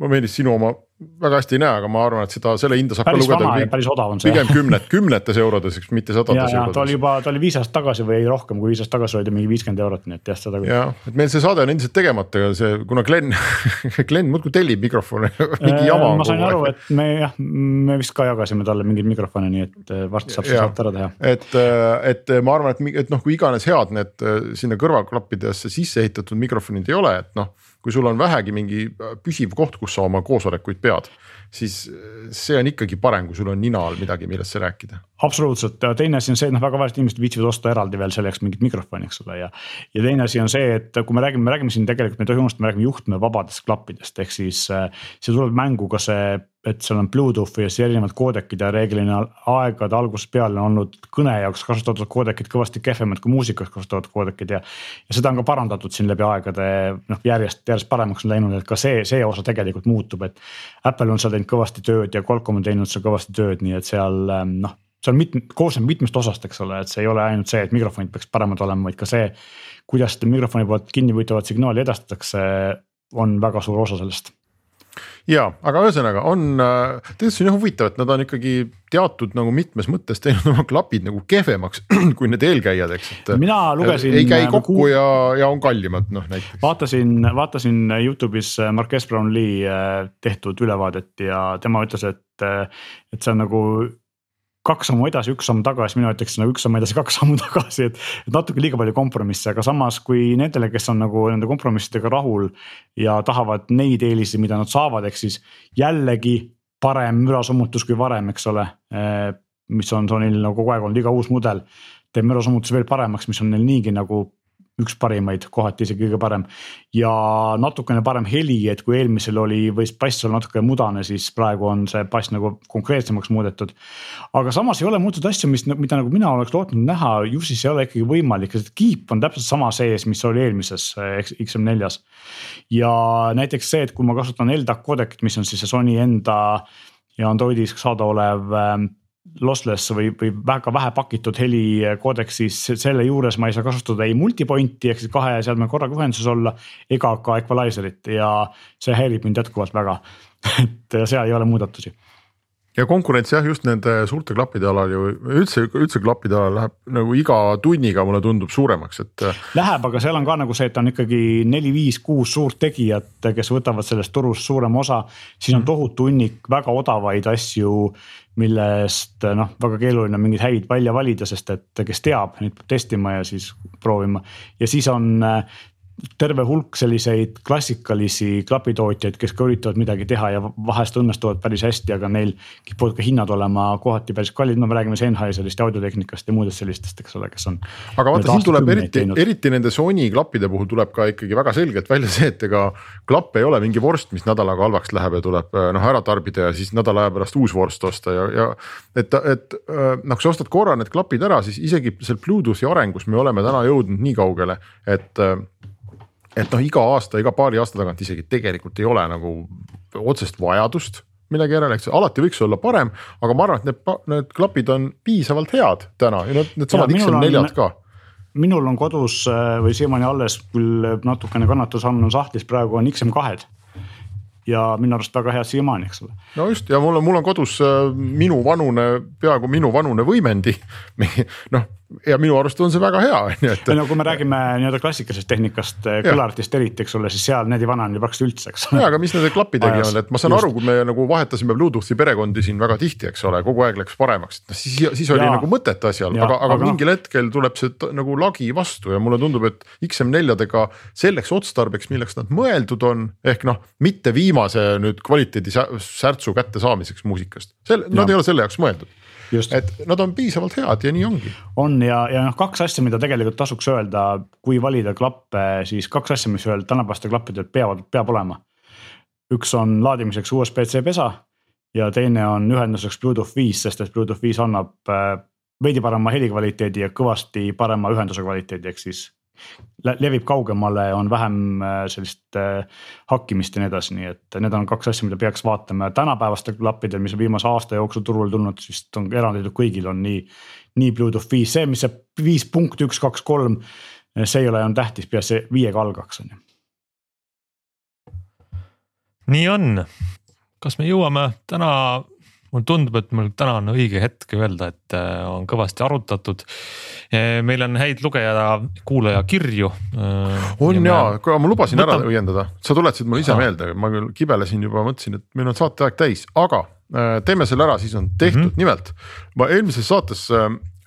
ma meeldis sinu oma väga hästi ei näe, aga ma arvan, et seda, selle hinda saab päris ka lugeda. päris odav on see. pigem kümnet, kümnetes eurodes, mitte sadades ta oli juba, ta oli viis aastat tagasi või rohkem kui viis aastat tagasi oli ta mingi viiskümmend eurot, nii et jah, seda. jah, et meil see saade on endiselt tegemata ja see, kuna Glen Glen muudkui tellib mikrofone mingi jama. ma sain aru, et me jah, me vist ka jagasime talle mingeid mikrofone, nii et äh, varsti saab see saate ära teha. et, äh, et ma arvan, et, et noh, kui iganes head need äh, sinna kõrvaklappidesse sisse ehitatud mikrofonid ei ole, et noh kui sul on vähegi mingi püsiv koht, kus sa oma koosolekuid pead, siis see on ikkagi parem, kui sul on nina all midagi, millest rääkida. Absoluutselt, teine asi on see, et noh, väga paljud inimesed viitsivad osta eraldi veel selleks mingit mikrofoni, eks ole, ja. ja teine asi on see, et kui me räägime, me räägime siin tegelikult, me ei tohi unustada, me räägime juhtmevabadest klappidest, ehk siis äh, see tuleb mängu ka see et seal on Bluetoothi ja siis erinevad koodekid ja reeglina aegade algusest peale on olnud kõne jaoks kasutatud koodekid kõvasti kehvemad kui muusikas kasutavad koodekid ja. ja seda on ka parandatud siin läbi aegade noh, järjest, järjest paremaks on läinud, et ka see, see osa tegelikult muutub, et. Apple on seal teinud kõvasti tööd ja Qualcomm on teinud seal kõvasti tööd, nii et seal ähm, noh, see on mitme, koosneb mitmest osast, eks ole, et see ei ole ainult see, et mikrofonid peaks paremad olema, vaid ka see. kuidas seda mikrofoni poolt kinnivõetavat signaali edastatakse, on väga suur osa sellest ja, aga ühesõnaga on, äh, tegelikult see on jah huvitav, et nad on ikkagi teatud nagu mitmes mõttes teinud oma klapid nagu kehvemaks kui need eelkäijad, eks, et. mina lugesin. ei käi kokku ku... ja, ja on kallimad, noh näiteks. vaatasin, vaatasin Youtube'is äh, Marques Brownlee äh, tehtud ülevaadet ja tema ütles, et, et see on nagu kaks sammu edasi, üks samm tagasi, mina ütleks nagu üks samm edasi, kaks sammu tagasi, et. et natuke liiga palju kompromisse, aga samas kui nendele, kes on nagu nende kompromissidega rahul. ja tahavad neid eeliseid, mida nad saavad, ehk siis jällegi parem mürasummutus kui varem, eks ole. Eh, mis on Sonyl nagu kogu aeg olnud, iga uus mudel teeb mürasummutuse veel paremaks, mis on neil niigi nagu üks parimaid, kohati isegi kõige parem. ja natukene parem heli, et kui eelmisel oli, võis bass olla natuke mudane, siis praegu on see bass nagu konkreetsemaks muudetud. aga samas ei ole muudetud asju, mis, mida nagu mina oleks lootnud näha, ju siis ei ole ikkagi võimalik, sest kiip on täpselt sama sees, mis oli eelmises XM4-s. ja näiteks see, et kui ma kasutan LDAC koodekit, mis on siis see Sony enda ja Androidis saadaolev ähm, lossless või, või väga vähe pakitud helikoodeks, siis selle juures ma ei saa kasutada ei multipoint'i ehk siis kahe seadme korraga ühenduses olla. ega ka equalizer'it ja see häirib mind jätkuvalt väga et seal ei ole muudatusi ja konkurents jah, just nende suurte klappide alal ju üldse, üldse klappide alal läheb nagu iga tunniga mulle tundub suuremaks, et. Läheb, aga seal on ka nagu see, et on ikkagi neli, viis, kuus suurt tegijat, kes võtavad sellest turust suurema osa. siis on mhm. tohutu hunnik väga odavaid asju, millest noh, väga keeruline on mingeid häid välja valida, sest et kes teab, neid peab testima ja siis proovima. ja siis on terve hulk selliseid klassikalisi klapitootjaid, kes ka üritavad midagi teha ja vahest õnnestuvad päris hästi, aga neil kipuvad ka hinnad olema kohati päris kallid, no me räägime Sennheiserist, audiotehnikast ja muudest sellistest, eks ole, kes on. aga vaata, siin tuleb eriti, eriti nende Sony klappide puhul tuleb ka ikkagi väga selgelt välja see, et ega klapp ei ole mingi vorst, mis nädalaga halvaks läheb ja tuleb noh ära tarbida ja siis nädala aja pärast uus vorst osta ja, ja. et, et noh, kui sa ostad korra need klapid ära, siis isegi seal Bluetoothi arengus me oleme täna jõudnud nii kaugele, et et noh, iga aasta, iga paari aasta tagant isegi tegelikult ei ole nagu otsest vajadust millegi järele, eks alati võiks olla parem, aga ma arvan, et need, need klapid on piisavalt head täna ja need, needsamad XM4-d ka minul on kodus äh, või siiamaani alles küll natukene kannatus on sahtlis, praegu on XM2-d ja minu arust väga head siiamaani, eks ole. no just ja mul on, mul on kodus äh, minu vanune, peaaegu minu vanune võimendi. noh, ja minu arust on see väga hea, on ju, et. no kui me räägime nii-öelda klassikalisest tehnikast, äh, kõlaritest eriti, eks ole, siis seal need ei vanane praktiliselt üldse, eks ole. ja, aga mis nende klappidega on, et ma saan just. aru, kui me nagu vahetasime Bluetoothi perekondi siin väga tihti, eks ole, kogu aeg läks paremaks, et noh siis, siis oli ja. nagu mõtet asjal, aga, aga, aga mingil hetkel tuleb see nagu lagi vastu ja mulle tundub, et XM4-dega selleks otstarbeks, milleks nad mõeldud on, ehk noh, mitte viimase nüüd kvaliteedi särtsu kättesaamiseks muusikast, selle, nad ei ole selle jaoks mõeldud et nad on piisavalt head ja nii ongi. on ja, ja noh, kaks asja, mida tegelikult tasuks öelda, kui valida klappe, siis kaks asja, mis ühel tänapäevastel klappidel peavad, peab olema. üks on laadimiseks USB-C pesa ja teine on ühenduseks Bluetooth viis, sest et Bluetooth viis annab äh, veidi parema helikvaliteedi ja kõvasti parema ühenduse kvaliteedi, ehk siis levib kaugemale, on vähem äh, sellist äh, hakkimist ja nii edasi, nii et need on kaks asja, mida peaks vaatama ja tänapäevastel klappidel, mis on viimase aasta jooksul turule tulnud, siis on eranditult kõigil on nii. nii Bluetooth viis, see, mis see viis punkt üks, kaks, kolm, see ei ole enam tähtis, peaasi see viiega algaks on ju. nii on, kas me jõuame täna mulle tundub, et mul täna on õige hetk öelda, et äh, on kõvasti arutatud. Äh, meil on häid lugeja, kuulaja kirju. Äh, on ja, ja, ma lubasin Võtan... ära õiendada, sa tuletasid mulle ise Aha. meelde, ma küll kibelesin juba, mõtlesin, et meil on saateaeg täis, aga teeme selle ära, siis on tehtud mm, -hmm. nimelt ma eelmises saates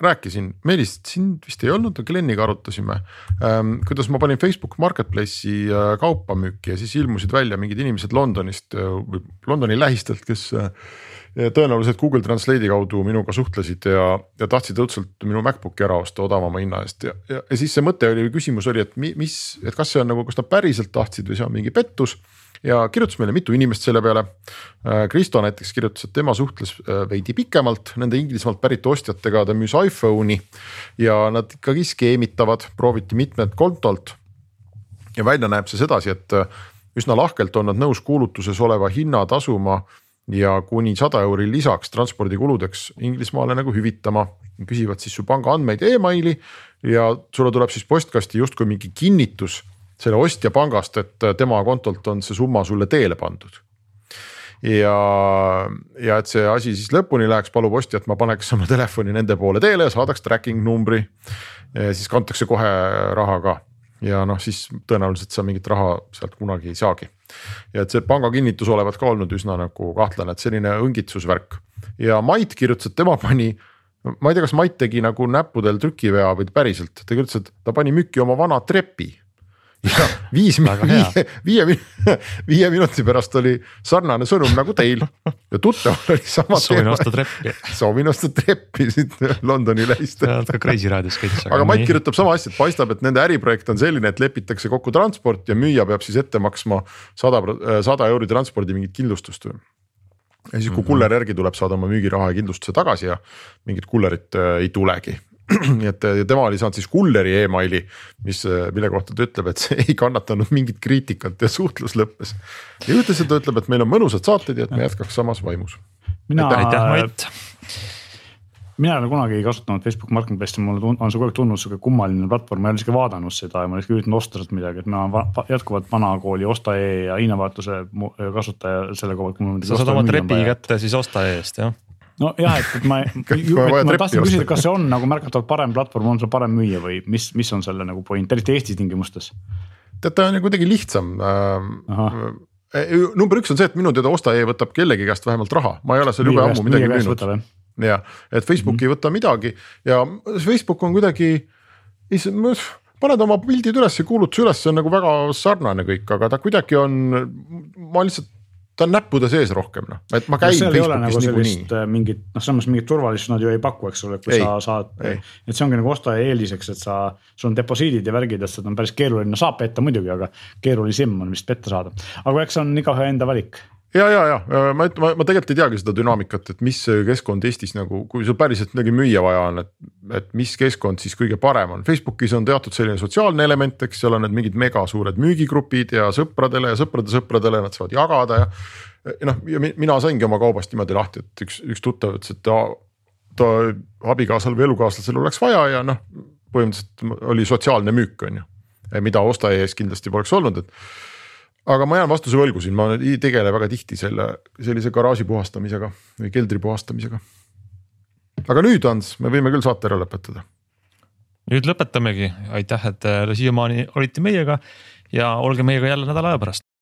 rääkisin, Meelis, sind vist ei olnud, Gleniga arutasime ähm,. kuidas ma panin Facebook Marketplace'i äh, kaupa müüki ja siis ilmusid välja mingid inimesed Londonist äh, või Londoni lähistelt, kes äh, tõenäoliselt Google Translate'i kaudu minuga suhtlesid ja, ja tahtsid õudselt minu MacBook'i ära osta odavama hinna eest ja, ja, ja siis see mõte oli, küsimus oli, et mis, et kas see on nagu, kas nad päriselt tahtsid või see on mingi pettus ja kirjutas meile mitu inimest selle peale. Äh, Kristo näiteks kirjutas, et tema suhtles äh, veidi pikemalt nende Inglismaalt pärit ostjatega, ta müüs iPhone'i ja nad ikkagi skeemitavad, prooviti mitmed kontolt. ja välja näeb see sedasi, et äh, üsna lahkelt on nad nõus kuulutuses oleva hinna tasuma ja kuni sada euri lisaks transpordikuludeks Inglismaale nagu hüvitama. küsivad siis su panga andmeid e, emaili ja sulle tuleb siis postkasti justkui mingi kinnitus selle ostja pangast, et tema kontolt on see summa sulle teele pandud. ja, ja et see asi siis lõpuni läheks, palub ostja, et ma paneks oma telefoni nende poole teele ja saadaks tracking numbri. siis kantakse kohe raha ka ja noh, siis tõenäoliselt sa mingit raha sealt kunagi ei saagi. ja et see panga kinnitus olevat ka olnud üsna nagu kahtlane, et selline õngitsusvärk. Ja Mait kirjutas, et tema pani ma ei tea, kas Mait tegi nagu näppudel trükivea või päriselt, ta kirjutas, et ta pani müüki oma vana trepi viis, viie, viie, viie minuti pärast oli sarnane sõnum nagu teil ja tuttaval oli sama. soovin osta treppi. soovin osta treppi siit Londoni lähist. ka Kreisi raadios käis. aga Mait kirjutab sama asja, et paistab, et nende äriprojekt on selline, et lepitakse kokku transport ja müüja peab siis ette maksma sada, sada euri transpordi mingit kindlustust või ja siis, kui mm -hmm. kuller järgi tuleb, saad oma müügiraha ja kindlustuse tagasi ja mingit kullerit äh, ei tulegi nii et tema oli saanud siis kulleri emaili, mis, mille kohta ta ütleb, et see ei kannatanud mingit kriitikat ja suhtlus lõppes. ja ühtlasi ta ütleb, et meil on mõnusad saated ja et me jätkaks samas vaimus. mina, mina ei ole kunagi kasutanud Facebook Marketplace'i, mulle on see kogu aeg tundunud sihuke kummaline platvorm, ma ei ole isegi vaadanud seda ja ma olen isegi üritanud osta sealt midagi, et ma olen jätkuvalt vanakooli Osta.ee ja hinnavahetuse kasutaja selle koha pealt. sa saad oma trepi kätte siis Osta.ee eest jah? Nojah, et, et ma, ma tahtsin küsida, kas see on nagu märgatavalt parem platvorm, on see parem müüa või mis, mis on selle nagu point, eriti Eesti tingimustes? tead, ta on ju kuidagi lihtsam. Äh, e, number üks on see, et minu teada Osta.ee võtab kellegi käest vähemalt raha, ma ei ole seal jube ammu midagi müünud. jah, et Facebook mm -hmm. ei võta midagi ja Facebook on kuidagi, paned oma pildid üles ja kuulutuse üles, see on nagu väga sarnane kõik, aga ta kuidagi on, ma lihtsalt ta on näppude sees rohkem noh, et ma käin no, Facebookis nagu niikuinii. Äh, mingit noh, samas mingit turvalisust nad ju ei paku, eks ole, kui ei, sa saad, et see ongi nagu ostaja eeliseks, et sa, sul on deposiidid ja värgid, et seda on päris keeruline, saab petta muidugi, aga keerulisem on vist petta saada, aga eks see on igaühe enda valik ja, ja, ja ma, ma, ma tegelikult ei teagi seda dünaamikat, et mis keskkond Eestis nagu, kui sul päriselt midagi müüa vaja on, et. et mis keskkond siis kõige parem on, Facebookis on teatud selline sotsiaalne element, eks seal on need mingid mega suured müügigrupid ja sõpradele ja sõprade sõpradele nad saavad jagada ja. ja noh, ja mina saingi oma kaubast niimoodi lahti, et üks, üks tuttav ütles, et ta, ta abikaasal või elukaaslasel oleks vaja ja noh, põhimõtteliselt oli sotsiaalne müük, on ju. mida ostaja ees kindlasti poleks olnud, et aga ma jään vastuse võlgu siin, ma ei tegele väga tihti selle sellise garaaži puhastamisega või keldri puhastamisega. aga nüüd, Ants, me võime küll saate ära lõpetada. nüüd lõpetamegi, aitäh, et siiamaani olite meiega ja olge meiega jälle nädala aja pärast